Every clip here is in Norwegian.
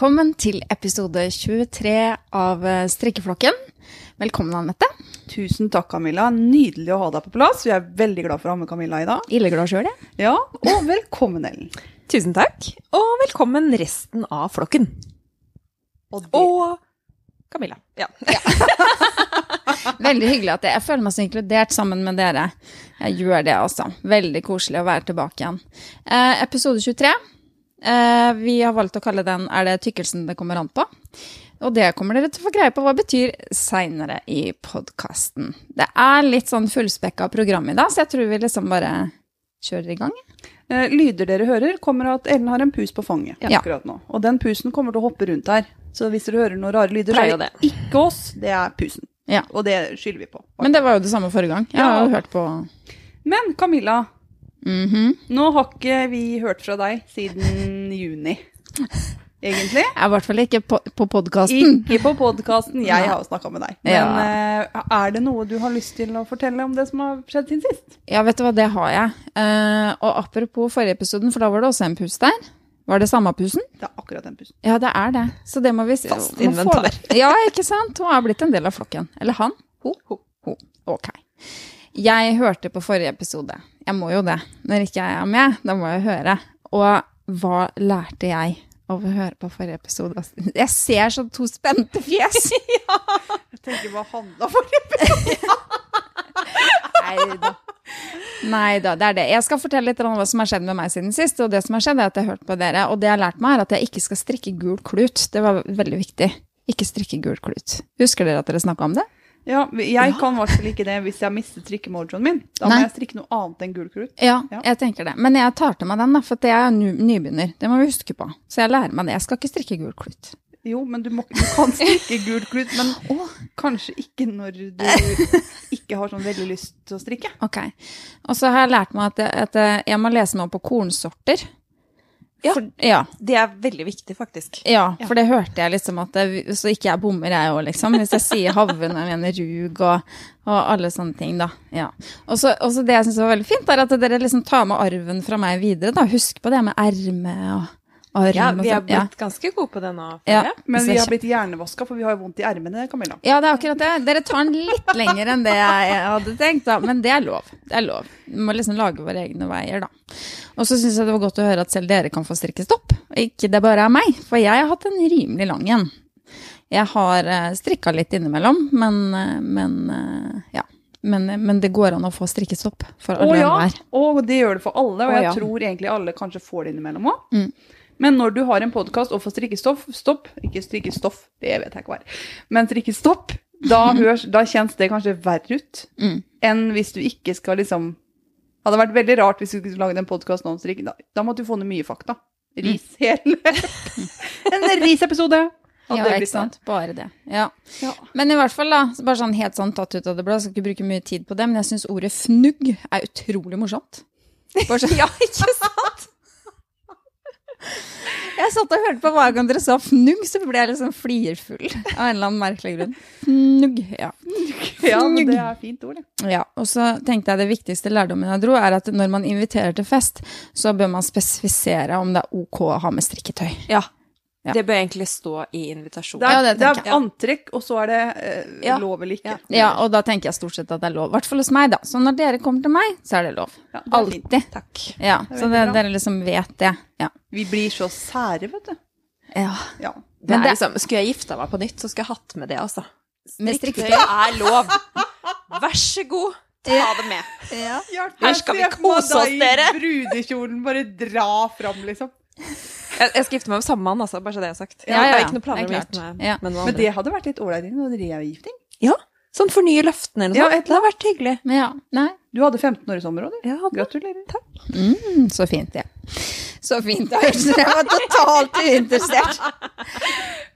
Velkommen til episode 23 av eh, Strikkeflokken. Velkommen, Anette. Tusen takk, Camilla. Nydelig å ha deg på plass. Vi er veldig glad for å ha med Camilla i dag. Illeglad sjøl, jeg. Ja, Og velkommen, Ellen. Tusen takk, og velkommen resten av flokken. Og det, Og Camilla. Ja. Veldig hyggelig at jeg, jeg føler meg så inkludert sammen med dere. Jeg gjør det, altså. Veldig koselig å være tilbake igjen. Eh, episode 23. Eh, vi har valgt å kalle den 'Er det tykkelsen det kommer an på?' Og det kommer dere til å få greie på hva det betyr seinere i podkasten. Det er litt sånn fullspekka program i dag, så jeg tror vi liksom bare kjører i gang. eh, lyder dere hører, kommer av at Ellen har en pus på fanget Ja. akkurat nå. Og den pusen kommer til å hoppe rundt her. Så hvis dere hører noen rare lyder, så er det ikke oss, det er pusen. Ja. Og det skylder vi på. Men det var jo det samme forrige gang. Jeg har jo hørt på Men Camilla, Mhm. nå har ikke vi hørt fra deg siden juni, egentlig. I hvert fall ikke på, på podkasten. Ikke på podkasten, jeg har snakka med deg. Men Ja. eh, er det noe du har lyst til å fortelle om det som har skjedd siden sist? Ja, vet du hva, det har jeg. Eh, og apropos forrige episoden, for da var det også en pus der. Var det samme pusen? Det er akkurat den pusen. Ja, det er det. Så det må vi Fast inventar. Ja, ikke sant? Hun er blitt en del av flokken. Eller han. Ho, ho. Hun. Ok. Jeg hørte på forrige episode. Jeg må jo det. Når ikke jeg er med, da må jeg høre. Og hva lærte jeg av å høre på forrige episode? Jeg ser sånn to spente fjes. Jeg tenker hva handla forrige Nei da. Nei da, det er det. Jeg skal fortelle litt om hva som har skjedd med meg siden sist. Og det som har skjedd, er at jeg har hørt på dere. Og det jeg har lært meg, er at jeg ikke skal strikke gul klut. Det var veldig viktig. Ikke strikke gul klut. Husker dere at dere snakka om det? Ja, jeg kan i hvert fall ikke det hvis jeg mister strikkemojoen min. Da må jeg strikke noe annet enn gul krutt. Ja, Ja. jeg tenker det. Men jeg tar til meg den, da, for jeg er ny- nybegynner. Det må vi huske på. Så jeg lærer meg det. Jeg skal ikke strikke gul krutt. Jo, men du, må, du kan strikke gul klut, men kanskje ikke når du ikke har sånn veldig lyst til å strikke. Ok. Og så har jeg lært meg at jeg, at jeg må lese nå på kornsorter. Ja. For, ja. Det er veldig viktig, faktisk. Ja, for det hørte jeg liksom at det, Så ikke jeg bommer, jeg òg, liksom. Hvis jeg sier havn og mener rug og, og alle sånne ting, da. Ja. Og så det jeg syns var veldig fint, er at dere liksom tar med arven fra meg videre, da. Husk på det med erme og arm Ja, vi har sånn. Ja. blitt ganske gode på det nå. Ja. Men vi har blitt hjernevaska, for vi har jo vondt i ermene, Camilla. Ja, det er akkurat det. Dere tar den litt lenger enn det jeg hadde tenkt, da. Men det er lov. Det er lov. Vi må liksom lage våre egne veier, da. Og så syns jeg det var godt å høre at selv dere kan få strikkestopp. Ikke det bare er meg, for jeg har hatt en rimelig lang en. Jeg har uh, strikka litt innimellom, men, eh, men eh, ja. Men, men det går an å få strikkestopp for alle og ja. og det gjør det for alle, og Å jeg ja. tror egentlig alle kanskje får det innimellom òg. Mm. Men når du har en podkast og får strikkestoff, stopp, ikke strikkestoff, det vet jeg ikke hva er, men strikkestopp, da, hørs, da kjennes det kanskje verre ut Mm. enn hvis du ikke skal liksom Hadde vært veldig rart hvis du skulle laget en podkast om strikking. Da, da måtte du få ned mye fakta. Ris hele En risepisode! Ja, ikke sant. Bare det. Ja. Ja. Men i hvert fall, da, bare sånn helt sånn tatt ut av det blå, skal ikke bruke mye tid på det, men jeg syns ordet fnugg er utrolig morsomt. Bare sånn, Ja, ikke sant? Jeg satt og hørte på hver gang dere sa fnugg, så ble jeg liksom flirfull av en eller annen merkelig grunn. Fnugg, ja. Ja, men det er fint ord, det. ja. Og så tenkte jeg det viktigste lærdommen jeg dro, er at når man inviterer til fest, så bør man spesifisere om det er ok å ha med strikketøy. Ja. Ja. Det bør egentlig stå i invitasjonen. Det er, Ja, det det er antrekk, og så er det eh, Ja. lov eller ikke. Ja. Ja, og da tenker jeg stort sett at det er lov. I hvert fall hos meg, da. Så når dere kommer til meg, så er det lov. Alltid. Takk. Ja, så det, dere liksom vet det. Ja. Vi blir så sære, vet du. ja. Ja. Det Men er det- liksom, skulle jeg gifta meg på nytt, så skulle jeg hatt med det, altså. Med Strikketøy er lov. Vær så god, ta det med. Ja. Her skal vi kose oss, dere. brudekjolen bare dra fram, liksom. Jeg, jeg skal gifte meg med samme mann, altså, bare så det er sagt. Ja, ja, Jeg ja. har ikke noen planer om å gifte meg Ja. med noen Men det hadde vært litt ålreit med dere er. Ja, sånn fornye løftene eller noe Ja, sånt. Ja, Det hadde vært hyggelig. Men ja, nei. Du hadde 15 år i sommer òg, du. Ja, Gratulerer. Takk. Mm, så fint, det. Så fint. Jeg var totalt uinteressert.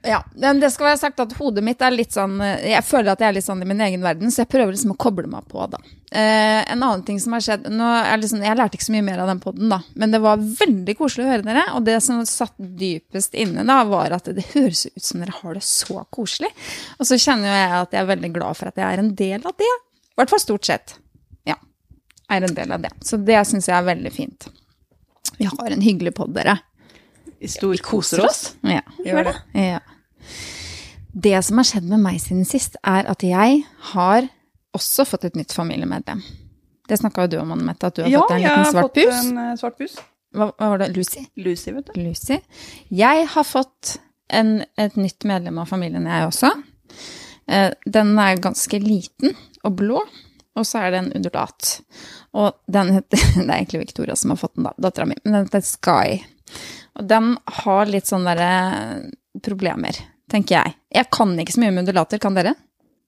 Ja, men det skal være sagt at hodet mitt er litt sånn Jeg føler at jeg er litt sånn i min egen verden, så jeg prøver liksom å koble meg på, da. Eh, en annen ting som har skjedd liksom, Jeg lærte ikke så mye mer av den poden, da, men det var veldig koselig å høre dere. Og det som satt dypest inne, da, var at det høres ut som dere har det så koselig. Og så kjenner jo jeg at jeg er veldig glad for at jeg er en del av det. I hvert fall stort sett. Er en del av det. Så det syns jeg er veldig fint. Vi har en hyggelig pod, dere. Vi storkoser koser oss. Ja. Gjør det. ja. Det som har skjedd med meg siden sist, er at jeg har også fått et nytt familiemedlem. Det snakka jo du om, Anne Mette, at du har Ja, fått en svart buss. Ja, jeg har fått pus. en eh, svart pus. Hva, hva var det? Lucy? Lucy, vet du. Lucy. Jeg har fått en, et nytt medlem av familien, jeg også. Eh, Den er ganske liten og blå, og så er det en undulat. Og den heter Det er egentlig Victoria som har fått den, da, dattera mi, men den heter Sky. Og den har litt sånne derre problemer, tenker jeg. Jeg kan ikke så mye med undulater, kan dere?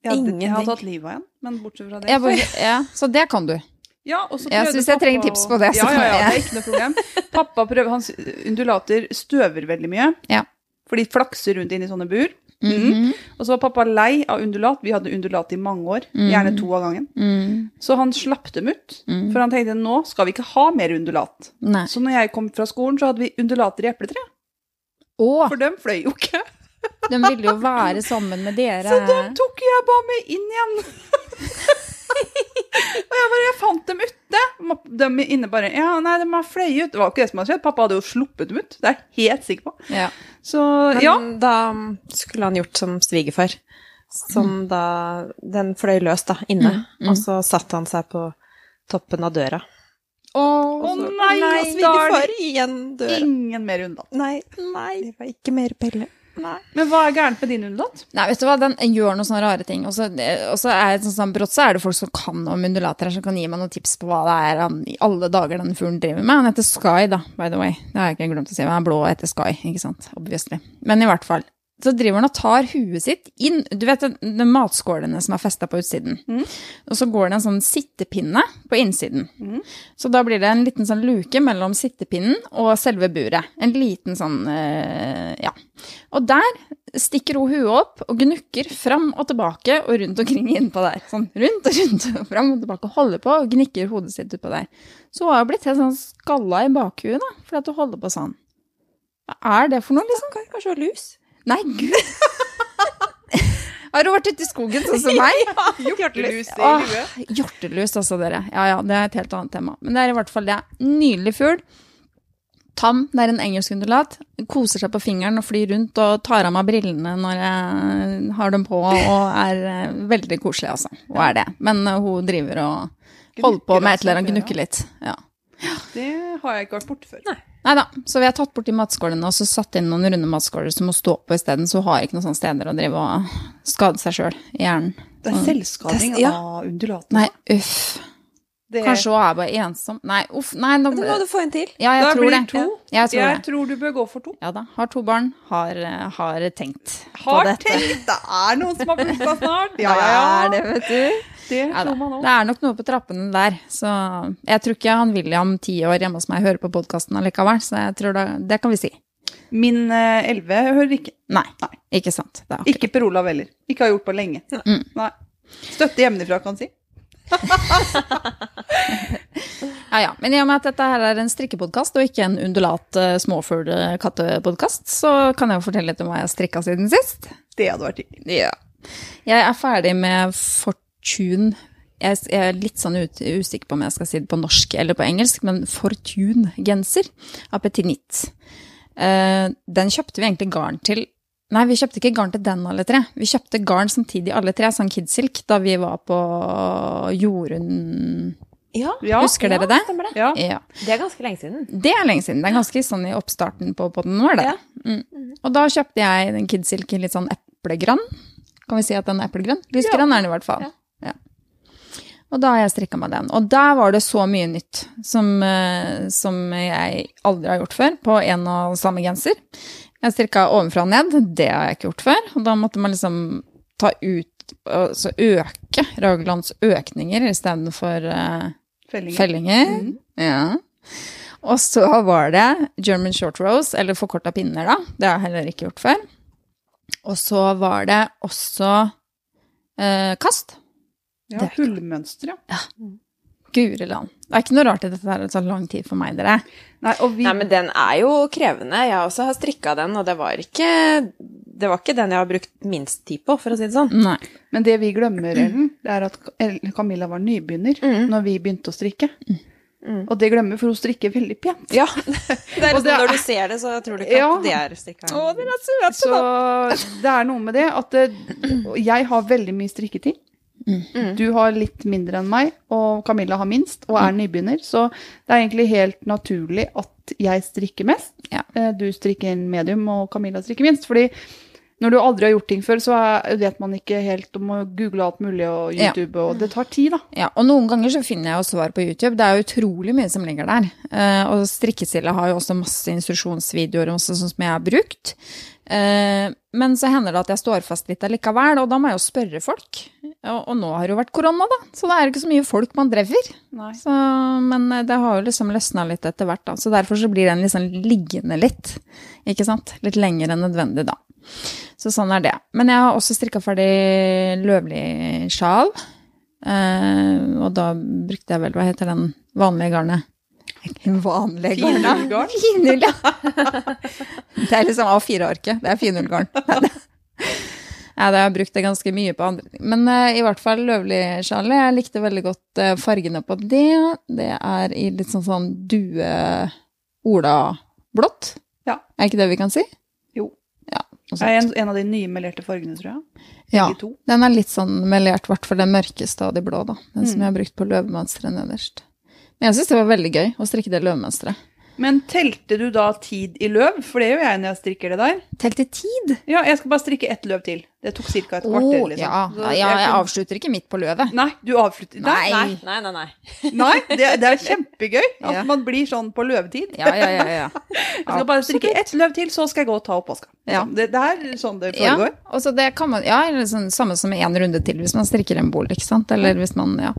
Jeg Ingen jeg har tatt livet av en, men bortsett fra det Jeg bare, ja, så det kan du. Ja, og så Ja, så prøvde hvis jeg trenger tips på det, så ja, ja, ja, jeg- det er ikke noe problem. Pappa prøver, hans undulater støver veldig mye, Ja. for de flakser rundt inn i sånne bur. Mhm. Og så var pappa lei av undulat. Vi hadde undulat i mange år, gjerne to av gangen. Mm. Så han slapp dem ut, for han tenkte nå skal vi ikke ha mer undulat. Nei. Så når jeg kom fra skolen, så hadde vi undulater i epletreet, for dem fløy jo ikke. de ville jo være sammen med dere. Så dem tok jeg bare med inn igjen. og jeg bare, jeg fant dem ute. De inne bare, ja, nei, de har fløyet ut. Det var ikke det som hadde skjedd. Pappa hadde jo sluppet dem ut. Det er jeg helt sikker på. Ja. Så, Men ja. da skulle han gjort som svigerfar. Som da Den fløy løs, da, inne. Og så satte han seg på toppen av døra. Å, oh, nei, Nei, da er det igjen døra. ingen mer unna. Nei, nei, det var ikke mer pelle. Nei. Men hva er gærent med din undulat? Nei, vet du hva, den gjør noen sånne rare ting. Og så er det sånn, sånn, brått så er det folk som kan om undulater, her, som kan gi meg noen tips på hva det er han i alle dager den fuglen driver med. Han heter Sky, da, by the way. Det har jeg ikke glemt å si. men Han er blå og heter Sky, ikke sant. Obviously. Men i hvert fall. Så driver han og tar huet sitt inn Du vet de, matskålene som er festa på utsiden. Og så går det en sånn sittepinne på innsiden. Så da blir det en liten sånn luke mellom sittepinnen og selve buret. En liten sånn eh, Ja. Og der stikker hun huet opp og gnukker fram og tilbake og rundt omkring innpå der. Sånn rundt og rundt og fram og tilbake. Holder på og gnikker hodet sitt utpå der. Så hun har blitt helt sånn skalla i bakhuet, da, fordi at hun holder på sånn. Hva er det for noe, liksom? Kanskje hun har lus? Nei, gud! Har du vært ute i skogen sånn som meg? Hjortelus i Åh, huet. hjortelus, altså, dere. Ja, ja, det er et helt annet tema. Men det er i hvert fall det. Nydelig fugl. Tam, det er en engelsk undulat. Koser seg på fingeren og flyr rundt og tar av meg brillene når jeg har dem på, og er eh, veldig koselig, altså. Hun er det. Men eh, hun driver og holder på med et eller annet, gnukker litt. Ja. Det har jeg ikke vært borte før. Nei da, så vi har tatt bort de matskålene og så satt inn noen runde matskåler som må stå på isteden, så hun har ikke noen sånne steder å drive og skade seg sjøl i hjernen. Det er selvskading Det- ja. av undulatene. Nei, uff. Det- Kanskje hun er bare ensom. Nei, uff. Nei, nå Da må du få en til. Ja, Da tror blir det. to. Jeg tror Jeg det. tror du bør gå for to. Ja da. Har to barn, har, har tenkt på Har tenkt! Det er noen som har bursdag snart. Ja, ja, ja. det, vet du. Det Ja, tror man òg. Det er nok noe på trappene der. Så jeg tror ikke han William ti år hjemme hos meg hører på podkasten allikevel, så jeg tror det, det kan vi si. Min eh, elleve hører ikke. Nei, Nei. ikke sant. Ikke Per Olav heller. Ikke har gjort på lenge. Mm. Nei. Støtte hjemmefra, kan si. Ja, ja. Men i og med at dette her er en strikkepodkast og ikke en undulat uh, småfugl-kattepodkast, så kan jeg jo fortelle litt om hva jeg har strikka siden sist. Det hadde vært hyggelig. Ja. Jeg er ferdig med Fortune. Jeg jeg er litt sånn ut, usikker på om jeg skal si det på norsk eller på engelsk, men Fortune-genser av Petit Nitt. Eh, den kjøpte vi egentlig garn til Nei, vi kjøpte ikke garn til den alle tre. Vi kjøpte garn samtidig alle tre, sånn Kidsilk, da vi var på Jorunn Ja, Ja. Dere det? Stemmer det. Ja. Ja. Det er ganske lenge siden. Det er lenge siden. Det er ganske sånn i oppstarten på podden vår, det. Mm. Og da kjøpte jeg den Kidsilk i litt sånn eplegrønn. Kan vi si at den er eplegrønn? Lysgrønn er den i hvert fall. Ja. Og da har jeg strikka meg den. Og der var det så mye nytt som, eh, som jeg aldri har gjort før, på en og samme genser. Jeg strikka ovenfra og ned, det har jeg ikke gjort før. Og da måtte man liksom ta ut, altså øke Raglands økninger istedenfor uh, Fellinger. fellinger. Ja. Og så var det German short rose, eller forkorta pinner, da. Det har jeg heller ikke gjort før. Og så var det også uh, kast. Ja, hullmønster, ja. ja. Guri land. Det er ikke noe rart at dette har tatt lang tid for meg, dere. Nei, og vi Nei, men den er jo krevende. Jeg også har strikka den, og det var ikke Det var ikke den jeg har brukt minst tid på, for å si det sånn. Nei. Men det vi glemmer, Ellen, det er at Camilla var nybegynner Mm. når vi begynte å strikke. Og det glemmer for hun strikker veldig pent. Ja. Det er liksom, det er- når du ser det, så tror du ikke Ja. at det er strikka. Å, dere er søte, Så det er noe med det at det, jeg har veldig mye strikketid. Mm. Du har litt mindre enn meg, og Camilla har minst, og er nybegynner. Så det er egentlig helt naturlig at jeg strikker mest. Ja. Eh, Du strikker medium, og Camilla strikker minst. Fordi når du aldri har gjort ting før, så er, vet man ikke helt om å google alt mulig og Ja. YouTube, og det tar tid, da. Ja, og noen ganger så finner jeg jo svar på YouTube. Det er jo utrolig mye som ligger der. Eh, og Strikkesilla har jo også masse instruksjonsvideoer også, sånn som jeg har brukt. Eh, men så hender det at jeg står fast litt allikevel, og da må jeg jo spørre folk. Og, nå har det jo vært korona, da, så det er ikke så mye folk man treffer. Så, men eh, det har jo liksom løsna litt etter hvert, da. Så derfor så blir den liksom liggende litt. Ikke sant? Litt lenger enn nødvendig, da. Så sånn er det. Men jeg har også strikka ferdig løvlig sjal. Eh, og da brukte jeg vel, hva heter den vanlige garnet? Vanlige garn. Finull, ja. det er liksom A4-arket. Det er finullgarn. Ja, det har jeg brukt det ganske mye på andre ting. Men uh, i hvert fall løvlig sjal. Jeg likte veldig godt uh, fargene på det. Det er i litt sånn sånn due-ola-blått. Ja. Er ikke det vi kan si? Jo. Ja, Det er en, en av de nye melerte fargene, tror jeg. ja. To. Den er litt sånn melert, i hvert fall den mørkeste av de blå, da. Den som Mm. jeg har brukt på løvemønsteret nederst. Men jeg syns det var veldig gøy å strikke det løvemønsteret. Men telte du da tid i løv? For det gjør jeg når jeg strikker det der. Telt i tid? Ja, jeg skal bare strikke ett løv til. Det tok ca. et kvarter, Oh, liksom. ja. Ja, jeg avslutter ikke midt på løvet. Nei, du avslutter Nei. Nei, Nei, nei, nei. nei. Det, det er kjempegøy at Ja. man blir sånn på løvetid. Ja, ja, ja. ja. Jeg skal bare strikke ett løv til, så skal jeg gå og ta oppvaska. Ja. Det, det er sånn det Ja, foregår. og så det kan man, ja, eller sånn, samme som en runde til hvis man strikker en bol, ikke sant? Eller hvis man, ja.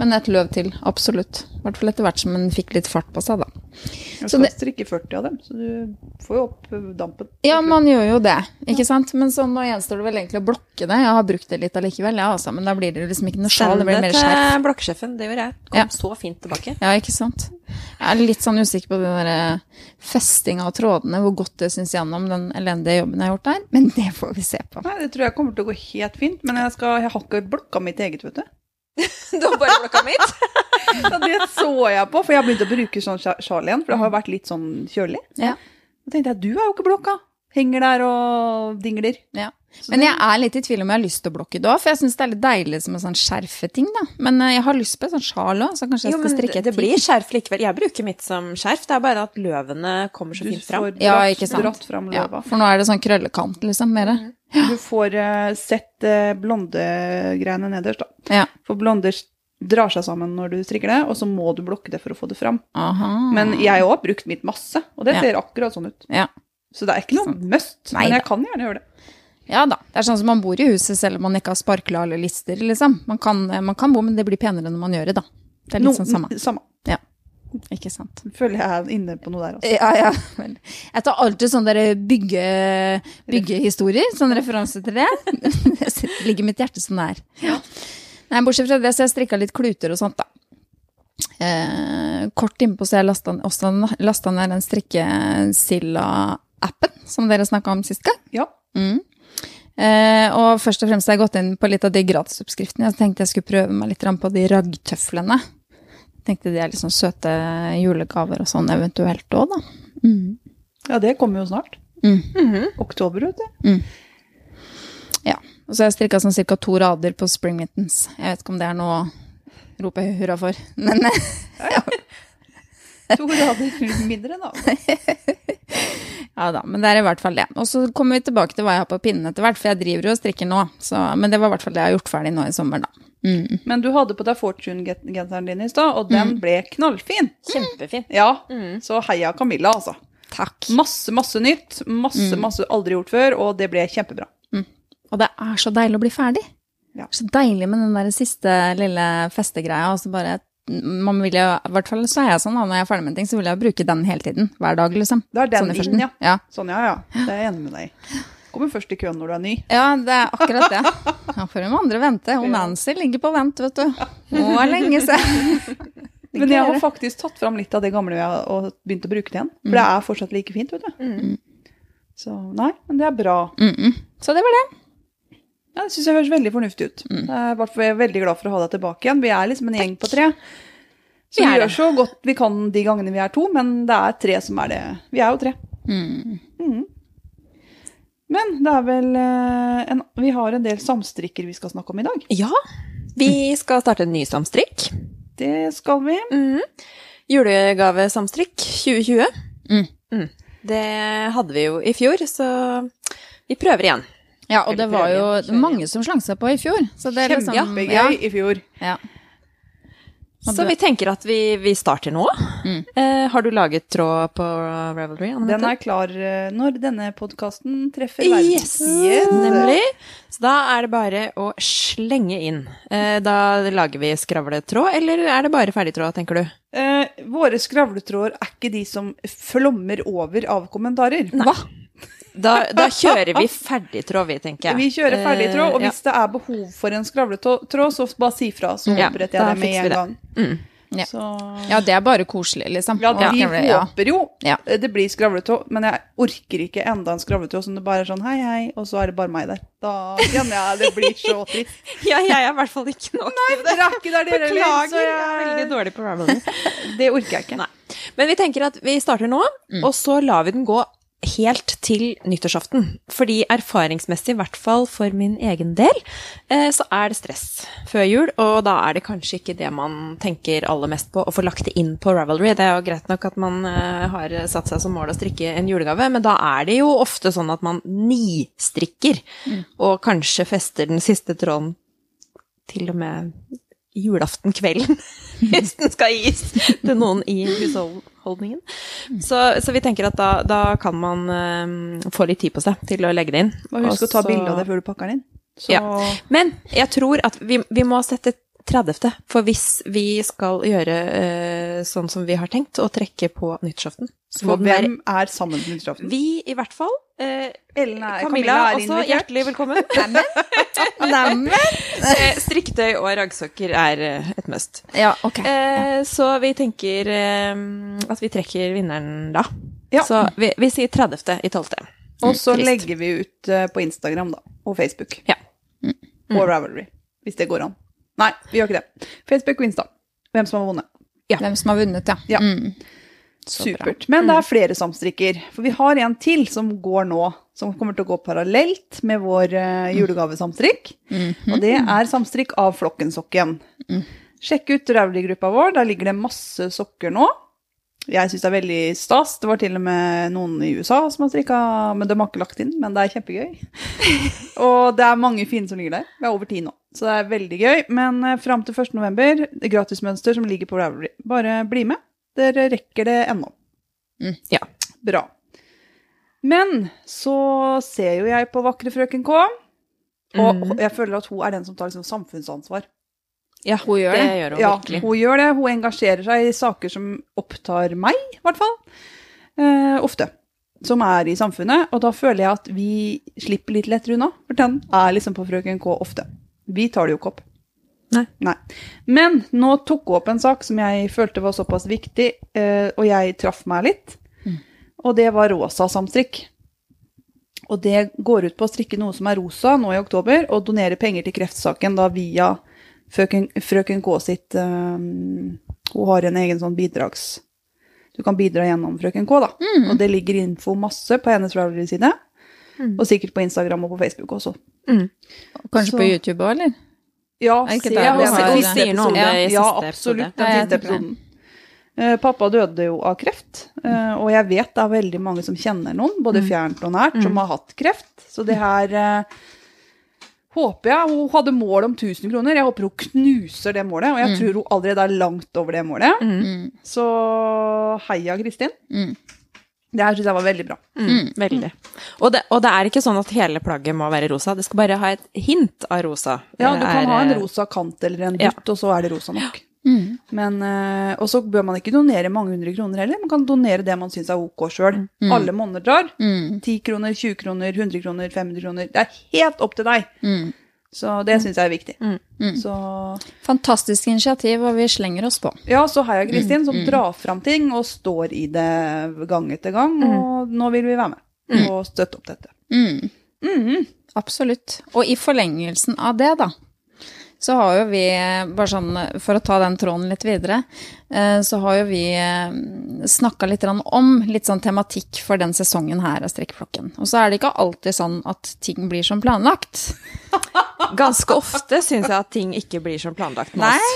Men et løv til, absolutt. I hvert fall etter hvert som en fikk litt fart på seg, da. Jeg skal strikke 40 av dem, så du får jo opp eh, dampen. Ja, man gjør jo det, ikke sant? Men så nå gjenstår det vel egentlig å blokke det. Jeg har brukt det litt allikevel, ja, altså, men da blir det liksom ikke noe sjal, det blir det mer skjerf. til blokkesjefen. Det gjør jeg. Kom Ja. så fint tilbake. Ja, ikke sant. Jeg er litt sånn usikker på den der eh, festinga av trådene, hvor godt det syns gjennom den elendige jobben jeg har gjort der, men det får vi se på. Nei, det tror jeg kommer til å gå helt fint, men jeg, skal, jeg har ikke blokka mitt eget, vet du. Du har bare blokka mitt? Ja, det så jeg på, for jeg har begynt å bruke sånn sjal igjen, for det har jo vært litt sånn kjølig. Ja. Da tenkte jeg, du er jo ikke blokka. Henger der og dingler. Ja. Men jeg er litt i tvil om jeg har lyst til å blokke det òg, for jeg syns det er litt deilig som en sånn skjerfeting, da. Men eh, jeg har lyst på et sånt sjal òg, så kanskje jeg skal men strikke det, et det blir skjerf likevel. Jeg bruker mitt som skjerf. Det er bare at løvene kommer så fint fram. får Ja, dratt, ikke sant. dratt fram Ja, for nå er det sånn krøllekant, liksom, mere. Du får uh, sett uh, blondegreiene nederst, da. Ja. For blonder drar seg sammen når du strikker det, og så må du blokke det for å få det fram. Aha. Men jeg òg har brukt mitt masse, og det Ja. ser akkurat sånn ut. Ja. Så det er ikke noe must, Nei men jeg da. kan gjerne gjøre det. ja da. Det er sånn som man bor i huset selv om man ikke har sparkla eller lister, liksom. Man kan, eh, man kan bo, men det blir penere når man gjør det, da. Det er litt sånn samme. samme. Ja. Ikke sant. Føler jeg er inne på noe der, også. Ja, ja. Jeg tar alltid sånne bygge, byggehistorier, sånn referanse til det. Det ligger mitt hjerte så nær. Nei, bortsett fra det, så jeg strikka litt kluter og sånt, da. Eh, kort innpå så jeg lasta, også lasta ned den strikkesilla-appen som dere snakka om sist gang. Ja. Mm. Eh, og først og fremst har jeg gått inn på litt av de gratisoppskriftene. Jeg tenkte jeg skulle prøve meg litt på de raggtøflene. Tenkte de er litt sånn søte julegaver og sånn eventuelt òg, da. Mm. ja, det kommer jo snart. Mm. Oktober, vet du. Ja. Og så har jeg strikka sånn ca. to rader på spring mittens. Jeg vet ikke om det er noe å rope hurra for, men eh, To rader mindre, da. ja da. Men det er i hvert fall det. Og så kommer vi tilbake til hva jeg har på pinnen etter hvert, for jeg driver jo og strikker nå. Så, men det var i hvert fall det jeg har gjort ferdig nå i sommer, da. Mm. Men du hadde på deg Fortune-genseren din i stad, og den ble knallfin. Kjempefin. Ja, så heia Camilla, altså. Takk. Masse, masse nytt. Masse, masse aldri gjort før, og det ble kjempebra. Og det er så deilig å bli ferdig. Ja. Så deilig med den der siste lille festegreia. Og så bare man vil jo, I hvert fall så er jeg sånn da, når jeg er ferdig med en ting, så vil jeg bruke den hele tiden. Hver dag, liksom. Det er den Sånn inn, ja. ja. Sånn, ja, ja. Det er jeg enig med deg i. Kommer først i køen når du er ny. Ja, det er akkurat det. Da får hun andre vente. Og Nancy ligger på vent, vet du. Å, lenge siden. Men jeg har faktisk tatt fram litt av det gamle jeg og begynt å bruke det igjen. For det er fortsatt like fint, vet du. Så nei, men det er bra. Mm -mm. Så det var det. Ja, det syns jeg høres veldig fornuftig ut. Jeg er i veldig glad for å ha deg tilbake igjen. Vi er liksom en gjeng på tre. Så Vi vi er gjør så godt vi kan de gangene vi er to, men det er tre som er det. Vi er jo tre. Mm. Mm. Men det er vel eh, en, Vi har en del samstrikker vi skal snakke om i dag. Ja, vi skal starte en ny samstrikk. Det skal vi. Mm. Julegavesamstrikk 2020. Mm. Mm. Det hadde vi jo i fjor, så vi prøver igjen. Ja, og det var jo mange som slang seg på i fjor. Så det er liksom, Kjempegøy ja, i fjor. ja. Så vi tenker at vi, vi starter nå. Mm. Eh, har du laget tråd på Ravelry? Anne Den er klar eh, når denne podkasten treffer verden. Yes, nemlig. Så da er det bare å slenge inn. Eh, da lager vi skravletråd, eller er det bare ferdigtråd, tenker du? Eh, våre skravletråder er ikke de som flommer over av kommentarer. Hva? Da, da kjører vi ferdigtråd, vi, tenker jeg. Vi kjører ferdig tråd, og Eh, hvis det er behov for en skravletråd, så bare si fra, så oppretter da jeg det med en det. gang. Mm. Ja. Så Ja, det er bare koselig, liksom. Ja, vi ja. håper jo Ja. det blir skravletråd, men jeg orker ikke enda en skravletråd som det bare er sånn hei, hei, og så er det bare meg der. Da kjenner jeg det blir så trist. Ja, jeg er i hvert fall ikke nok det. Dere er ikke der, dere heller, Beklager, så jeg er veldig dårlig på Ravelry. det orker jeg ikke. Nei. Men vi tenker at vi starter nå, og så lar vi den gå helt til nyttårsaften. Fordi erfaringsmessig, i hvert fall for min egen del, eh, så er det stress før jul. Og da er det kanskje ikke det man tenker aller mest på å få lagt det inn på Ravelry. Det er jo greit nok at man eh, har satt seg som mål å strikke en julegave, men da er det jo ofte sånn at man nistrikker, og kanskje fester den siste tråden til og med julaftenkvelden, hvis den skal gis til noen i husholdningen. Så, så vi tenker at da, da kan man eh, få litt tid på seg til å legge det inn. Og husk å ta bilde av det før du pakker den inn. Så Ja. Men jeg tror at vi, vi må sette 30., for hvis vi skal gjøre uh, sånn som vi har tenkt, og trekke på nyttårsaften, så for hvem er sammen med nyttårsaften? Vi, i hvert fall. Eh, Ellen er, Camilla, er også invitert. hjertelig velkommen. Neimen. Eh, Strikketøy og raggsokker er eh, et must. Ja, ok. Eh, så vi tenker eh, at vi trekker vinneren da. Ja. Så vi, vi sier 30. i 12. Og så Trist. legger vi ut eh, på Instagram da, og Facebook. Ja. Og Ravelry, hvis det går an. Nei, vi gjør ikke det. Facebook og Insta. Hvem som har vunnet. Hvem som har vunnet, ja. Ja. Mm. Supert. Men det er flere samstrikker. For vi har en til som går nå, som kommer til å gå parallelt med vår eh, julegavesamstrikk. Og det er samstrikk av Flokkensokken. Sjekk ut Rauli-gruppa vår, der ligger det masse sokker nå. Jeg syns det er veldig stas. Det var til og med noen i USA som har strikka, men de har ikke lagt inn. Men det er kjempegøy. og det er mange fine som ligger der. Vi er over ti nå, så det er veldig gøy. Men eh, fram til 1. november, gratismønster som ligger på Rauli. Bare bli med. Dere rekker det ennå. Ja. Bra. Men så ser jo jeg på vakre frøken K, og mm. jeg føler at hun er den som tar liksom samfunnsansvar. Ja, Hun gjør det. det. gjør hun Ja, virkelig. hun gjør det. Hun engasjerer seg i saker som opptar meg, i hvert fall. Eh, ofte. Som er i samfunnet. Og da føler jeg at vi slipper litt lettere unna. For den er liksom på frøken K ofte. Vi tar det jo ikke opp. Nei. Men nå tok hun opp en sak som jeg følte var såpass viktig, eh, og jeg traff meg litt. Og det var rosa samstrikk. Og det går ut på å strikke noe som er rosa nå i oktober, og donere penger til kreftsaken da via frøken, frøken K sitt eh, Hun har en egen sånn bidrags... Du kan bidra gjennom frøken K, da. Og det ligger info masse på hennes Ravelry-side. Og sikkert på Instagram og på Facebook også. Kanskje Så- på YouTube òg, eller? Ja, Er har- siste hun sier noe om det i Ja, siste absolutt. episode. Den Ja, siste episoden. Eh, Pappa døde jo av kreft, eh, og jeg vet det er veldig mange som kjenner noen, både Mm. fjernt og nært, som har hatt kreft. Så det her eh, håper jeg Hun hadde mål om 1000 kroner. Jeg håper hun knuser det målet, og jeg Mm. tror hun allerede er langt over det målet. Mm. Så heia, Kristin. Mm. Det her syns jeg var veldig bra. Mm, veldig. Og det, og det er ikke sånn at hele plagget må være rosa. Det skal bare ha et hint av rosa. Ja, du kan er, ha en eh, rosa kant eller en Ja. og så er det rosa nok. Mm. Men, eh, og så bør man ikke donere mange hundre kroner heller. Man kan donere det man syns er ok sjøl. Alle monner drar. Mm. 10 kroner, 20 kroner, 100 kroner, 500 kroner. Det er helt opp til deg. Mm. Så det syns jeg er viktig. Mm. Mm. Så Fantastisk initiativ, og vi slenger oss på. ja, så heia Kristin, som drar fram ting og står i det gang etter gang. Og nå vil vi være med og støtte opp dette. Mm. Mhm. Absolutt. Og i forlengelsen av det, da, så har jo vi, bare sånn for å ta den tråden litt videre, eh, så har jo vi snakka litt om litt sånn tematikk for den sesongen her av Strikkeflokken. Og så er det ikke alltid sånn at ting blir som planlagt. Ganske ofte syns jeg at ting ikke blir som planlagt med oss.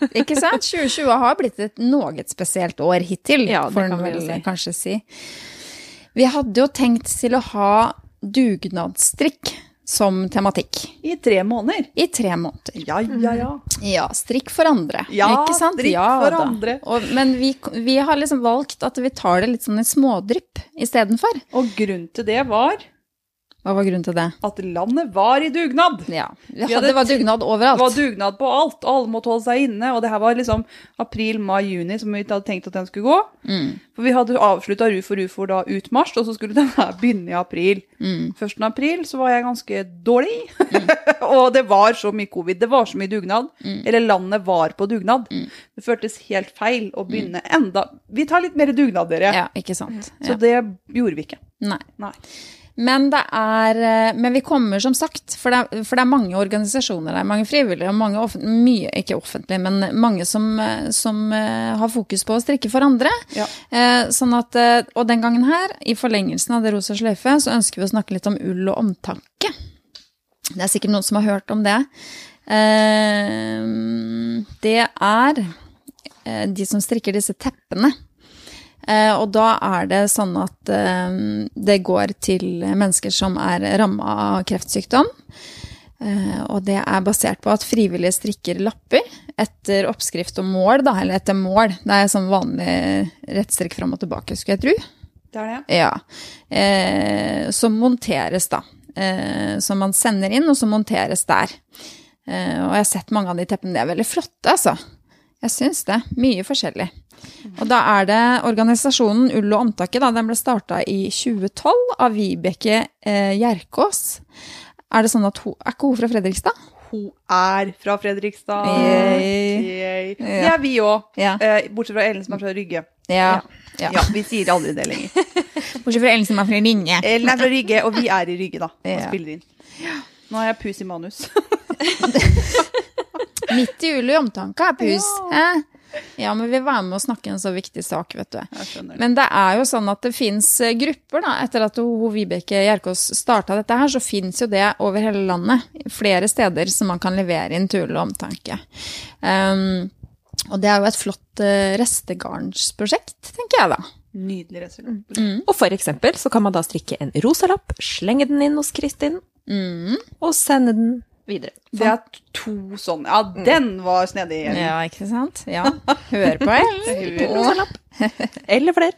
Nei, ikke sant? 2020 har blitt et noe spesielt år hittil, Ja, det får kan en vel si. kanskje si. Vi hadde jo tenkt til å ha dugnadsstrikk som tematikk I tre måneder. i tre måneder. Ja, ja, ja. Ja, strikk for andre. Ja, ikke sant? strikk ja, for da. andre. Og, men vi, vi har liksom valgt at vi tar det litt sånn i smådrypp istedenfor. Og grunnen til det var Hva var grunnen til det? at landet var i dugnad. Ja, ja det var dugnad overalt. Det var dugnad på alt, og alle måtte holde seg inne. Og det her var liksom april, mai, juni som vi ikke hadde tenkt at den skulle gå. Mm. For vi hadde avslutta Rufor Rufor da ut mars, og så skulle den her begynne i april. Mm. 1. april så var jeg ganske dårlig, og det var så mye covid. Det var så mye dugnad. Mm. Eller landet var på dugnad. Det føltes helt feil å begynne enda Vi tar litt mer dugnad, dere. Ja, ikke sant. Så det gjorde vi ikke. Nei. Nei. Men det er eh, Men vi kommer som sagt, for det for det er mange organisasjoner der, mange frivillige og mange mye, ikke offentlige, men mange som, eh, som eh, har fokus på å strikke for andre. Ja. Sånn at, og den gangen her, i forlengelsen av det rosa sløyfe, så ønsker vi å snakke litt om ull og omtanke. Det er sikkert noen som har hørt om det. Det er de som strikker disse teppene. Eh, og da er det sånn at eh, det går til mennesker som er ramma av kreftsykdom. Eh, og det er basert på at frivillige strikker lapper etter oppskrift og mål, da, eller etter mål. Det er sånn vanlig rettstrikk fram og tilbake, skulle jeg tro. Det er det. Ja. Eh, som monteres, da. Eh, som man sender inn, og som monteres der. Eh, og jeg har sett mange av de teppene. De er veldig flotte, altså. Jeg syns det. Mye forskjellig. Og da er det organisasjonen Ull og Omtaket, da. Den ble starta i 2012 av Vibeke eh, Gjerkås. Er det sånn at hun Er ikke hun fra Fredrikstad? Hun er fra Fredrikstad. Yay. Yay. Ja. Det er vi òg. Ja. Eh, bortsett fra Ellen som er fra Rygge. Ja. ja. Ja, Vi sier aldri det lenger. Bortsett fra Ellen som er fra Linje. Ellen er fra Rygge, og vi er i Rygge, da. Og spiller inn. Nå har jeg pus i manus. Midt i ull i omtanke er pus. Ja. Ja, men vi var med å snakke en så viktig sak, vet du. Det. Men det er jo sånn at det fins grupper, da. Etter at Vibeke Gjerkås starta dette her, så fins jo det over hele landet. Flere steder som man kan levere inn til ull og omtanke. Um, og det er jo et flott uh, restegarnsprosjekt, tenker jeg da. Nydelig restegarn. Mm. Og for eksempel så kan man da strikke en rosa lapp, slenge den inn hos Kristin, Mm. og sende den videre. Det er to sånne. Ja, den var snedig. Ja, ikke sant? Ja. Hør på, en. Eller flere.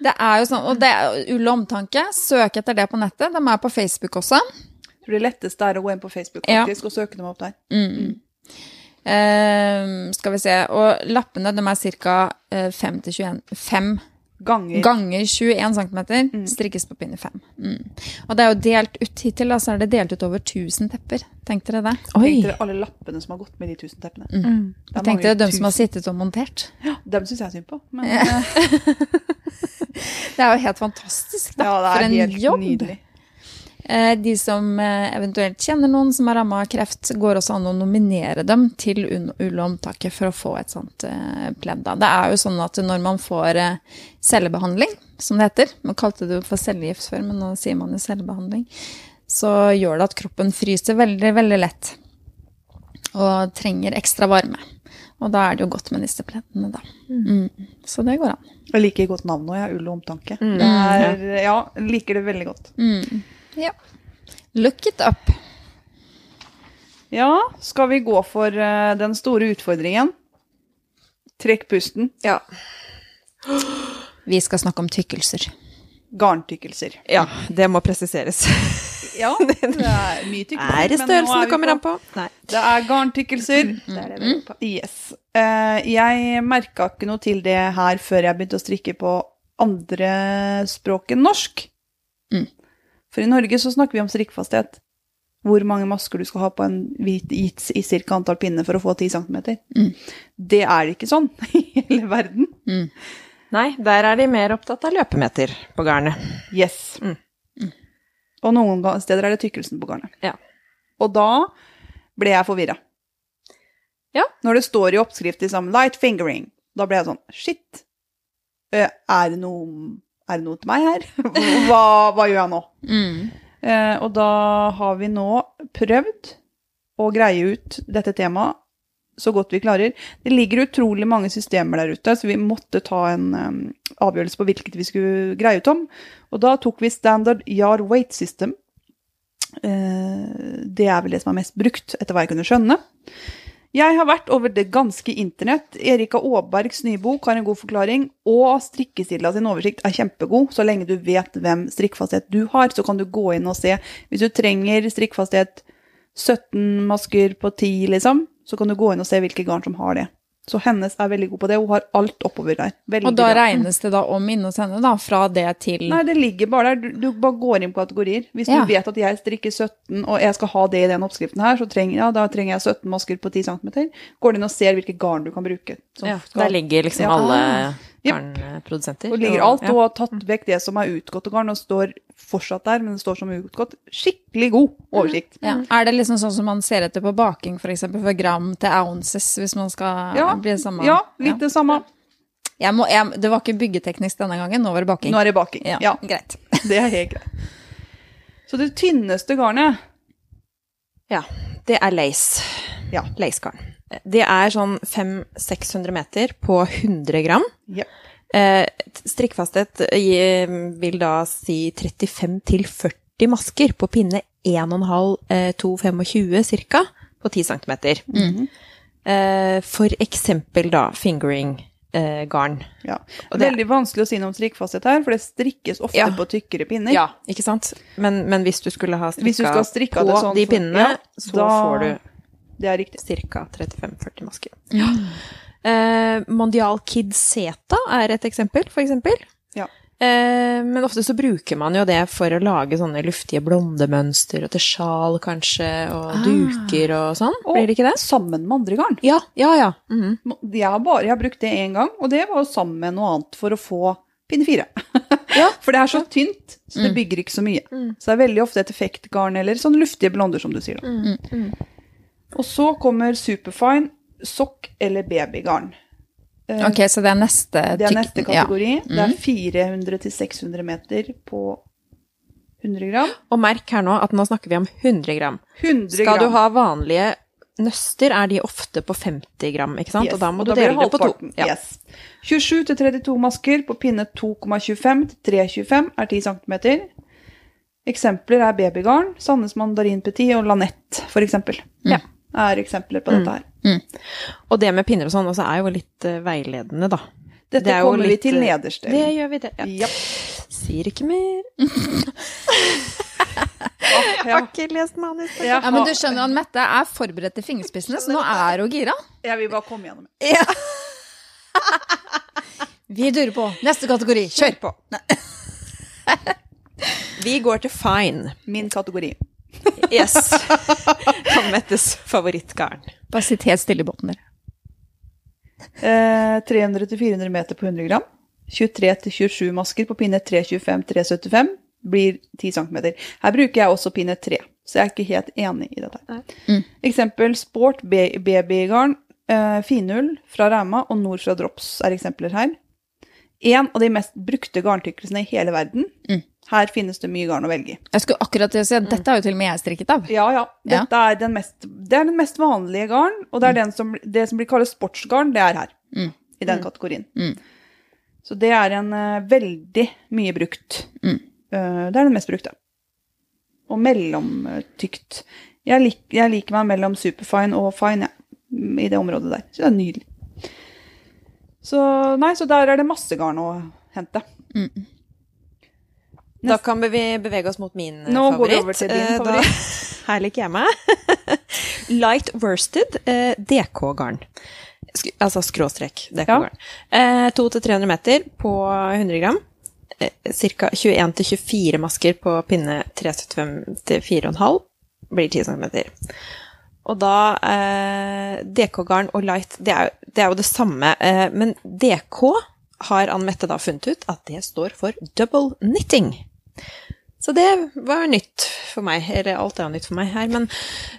Det er jo sånn, og det er ull og omtanke. Søk etter det på nettet. De er på Facebook også. Jeg tror det letteste er å gå inn på Facebook Ja. og søke dem opp der. Eh, skal vi se. Og lappene de er ca. 5 til 21 5 Ganger. ganger 21 cm. Strikkes på pinne 5. Mm. Og det er jo delt ut hittil, da, så er det delt ut over 1000 tepper. Tenkte dere det? Tenk dere alle lappene som har gått med de tusen teppene. Det er Jeg tenkte dere dem som har sittet og montert. Ja, dem syns jeg synd på. Men Ja. Det er jo helt fantastisk, da. ja, det For en helt jobb. nydelig. Eh, De som eh, eventuelt kjenner noen som er ramma av kreft, går også an å nominere dem til ull og omtaket for å få et sånt eh, pledd. Det er jo sånn at når man får eh, cellebehandling, som det heter, man kalte det jo for cellegift før, men nå sier man jo cellebehandling, så gjør det at kroppen fryser veldig, veldig lett. Og trenger ekstra varme. Og da er det jo godt med disse pleddene, da. Mm. Så det går an. Jeg liker godt navnet òg, jeg. Ull og omtanke. Det er, ja, liker det veldig godt. Mm. Ja. Look it up. Ja, skal vi gå for eh, den store utfordringen? Trekk pusten. Ja. Vi skal snakke om tykkelser. Garntykkelser. ja, det må presiseres. Ja, det er mye tykkelser. Er det men nå størrelsen er det vi kommer an på? Nei. Det er garntykkelser. Det er det vi er på. Yes. Eh, jeg merka ikke noe til det her før jeg begynte å strikke på andre språk enn norsk. Mm. For i Norge så snakker vi om strikkfasthet. Hvor mange masker du skal ha på en hvit gitt i ca. antall pinner for å få 10 cm. Mm. Det er det ikke sånn i hele verden. Nei, der er de mer opptatt av løpemeter på garnet. Yes. Mm. Og noen steder er det tykkelsen på garnet. Ja. Og da ble jeg forvirra. Ja. Når det står i oppskrift liksom 'light fingering', da ble jeg sånn Shit. Er det noe, er det noe til meg her? Hva, hva gjør jeg nå? Mm. Eh, og da har vi nå prøvd å greie ut dette temaet så godt vi klarer. Det ligger utrolig mange systemer der ute, så vi måtte ta en um, avgjørelse på hvilket vi skulle greie ut om. Og da tok vi standard yard weight system. Eh, det er vel det som er mest brukt, etter hva jeg kunne skjønne. Jeg har vært over det ganske internett. Erika Aabergs nye bok har en god forklaring, og Strikkestilla sin oversikt er kjempegod. Så lenge du vet hvem strikkfasthet du har, så kan du gå inn og se. Hvis du trenger strikkfasthet 17 masker på 10, liksom, så kan du gå inn og se hvilke garn som har det. Så hennes er veldig god på det. Hun har alt oppover der. Veldig Og da bra. regnes det da om inne hos henne, da, fra det til Nei, det ligger bare der. Du, du bare går inn på kategorier. Hvis Ja. du vet at jeg strikker 17, og jeg skal ha det i den oppskriften her, så trenger, ja, da trenger jeg 17 masker på 10 cm. Går du inn og ser hvilke garn du kan bruke. som Ja, skal- der ligger liksom Ja. alle Jep. Garnprodusenter. Og ligger alt, og har tatt vekk det som er utgåtte garn, og står fortsatt der, men det står som utgått. Skikkelig god oversikt. ja. Er det liksom sånn som man ser etter på baking, f.eks. for gram til ounces, hvis man skal Ja, bli det samme? Ja, litt det samme. Jeg må, jeg, det var ikke byggeteknisk denne gangen, nå var det baking. Nå er det baking. ja, Ja, greit. det er helt greit. Så det tynneste garnet Ja, det er lace. Ja. Lacegarn. Det er sånn 500-600 meter på 100 gram. ja. Eh, strikkfasthet eh, vil da si 35 til 40 masker på pinne 1,5-2,25 ca. på 10 cm. Mhm. eh, for eksempel da fingering-garn. ja. Og det- Veldig vanskelig å si noe om strikkfasthet her, for det strikkes ofte Ja. på tykkere pinner. Ja, ikke sant? Men, men hvis du skulle ha du strikka på sånn de pinnene, ja, så da- får du Det er riktig. ca. 35-40 masker. Eh, Mondial Kid Zeta er et eksempel, for eksempel. Ja. Eh, men ofte så bruker man jo det for å lage sånne luftige blondemønster, og til sjal kanskje, og Ah. duker og sånn. Og Blir det ikke det? sammen med andre garn. Ja, ja, ja. Mhm. Jeg har, bare, jeg har brukt det én gang, og det var sammen med noe annet for å få pinne fire. Ja. For det er så tynt, så det bygger ikke så mye. Mm. Så det er veldig ofte et effektgarn eller sånne luftige blonder, som du sier. Da. Mm. Og så kommer superfine, sokk eller babygarn. Eh, Ok, så det er neste Det er neste kategori. ja. kategori. Det er 400-600 meter på 100 gram. Og merk her nå at nå snakker vi om 100 gram. 100 gram. Skal du ha vanlige nøster, er de ofte på 50 gram, ikke sant? Yes, Og da må og du blir dele det på to. Ja. Yes. 27 til 32 masker på pinne 2,25 til 3,25 er 10 cm. Eksempler er babygarn, Sandnes Mandarin Petit og Lanette, for eksempel. Ja. Er eksempler på dette her. Og det med pinner og sånn også er jo litt uh, veiledende, da. Dette Det er kommer litt, vi til eh, nederst. Det gjør vi, det. Ja. Ja. Sier ikke mer. Ja. Har ikke lest manus. Ja, men du skjønner at Mette er forberedt til fingerspissene, så nå er hun gira. jeg vil bare komme gjennom. Ja. Vi durer på. Neste kategori, kjør på. Vi går til fine. Min kategori. Yes. Kan Mettes favorittgarn. Bare sitt helt stille i båten, dere. Eh, 300-400 meter på 100 gram. 23-27 masker på pinne 325-375 blir 10 cm. Her bruker jeg også pinne 3, så jeg er ikke helt enig i dette. Mm. Eksempel sport babygarn, eh, finull fra Rauma og nord fra Drops er eksempler her. En av de mest brukte garntykkelsene i hele verden. Mm. Her finnes det mye garn å velge i. Jeg skulle akkurat si at dette har jo til og med jeg strikket av. Ja, ja. Dette Er den mest, det er den mest vanlige garn, og det er den som, det som blir kalt sportsgarn, det er her. Mm. I den kategorien. Mm. Så det er en uh, veldig mye brukt. Mm. Eh, det er den mest brukte. Og mellomtykt. Jeg, lik, jeg liker meg mellom superfine og fine, jeg, i det området der. Så det er nydelig. Så nei, så der er det masse garn å hente. Da kan vi bevege oss mot min favoritt. Nå går vi over til din Eh, favoritt. Da, her liker jeg meg. Light worsted eh, DK-garn. Altså skråstrek DK-garn. Eh, 200-300 meter på 100 gram. Eh, Ca. 21-24 masker på pinne 375-4,5 blir 10 cm. Og da eh, DK-garn og light, det er, jo- det er jo det samme. Eh, men DK har Ann Mette da funnet ut at det står for double knitting. Så det var nytt for meg. Eller alt er nytt for meg her, men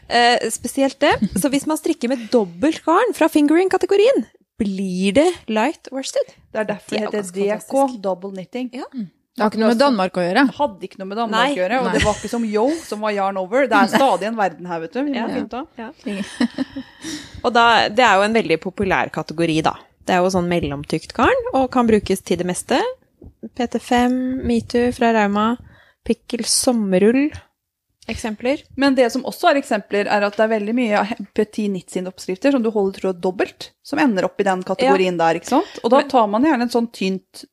eh, spesielt det. Så hvis man strikker med dobbelt garn fra fingering-kategorien, blir det light worsted? Det er derfor Det det er heter DK, double knitting. Ja. Det har ikke noe med Danmark å gjøre. Hadde ikke noe med Danmark Nei, å gjøre, og nei. det var ikke som yo, som var yarn over. Det er stadig en verden her, vet du. Vi må Ja. finne av. Og da, det er jo en veldig populær kategori, da. Det er jo sånn mellomtykt garn, og kan brukes til det meste. PT5, Metoo fra Rauma, Pikkel sommerull, eksempler. Men det som også er eksempler, er at det er veldig mye Petit Knit sine oppskrifter som du holder tråd dobbelt, som ender opp i den kategorien der, ikke sant? Og da tar man gjerne en sånn tynt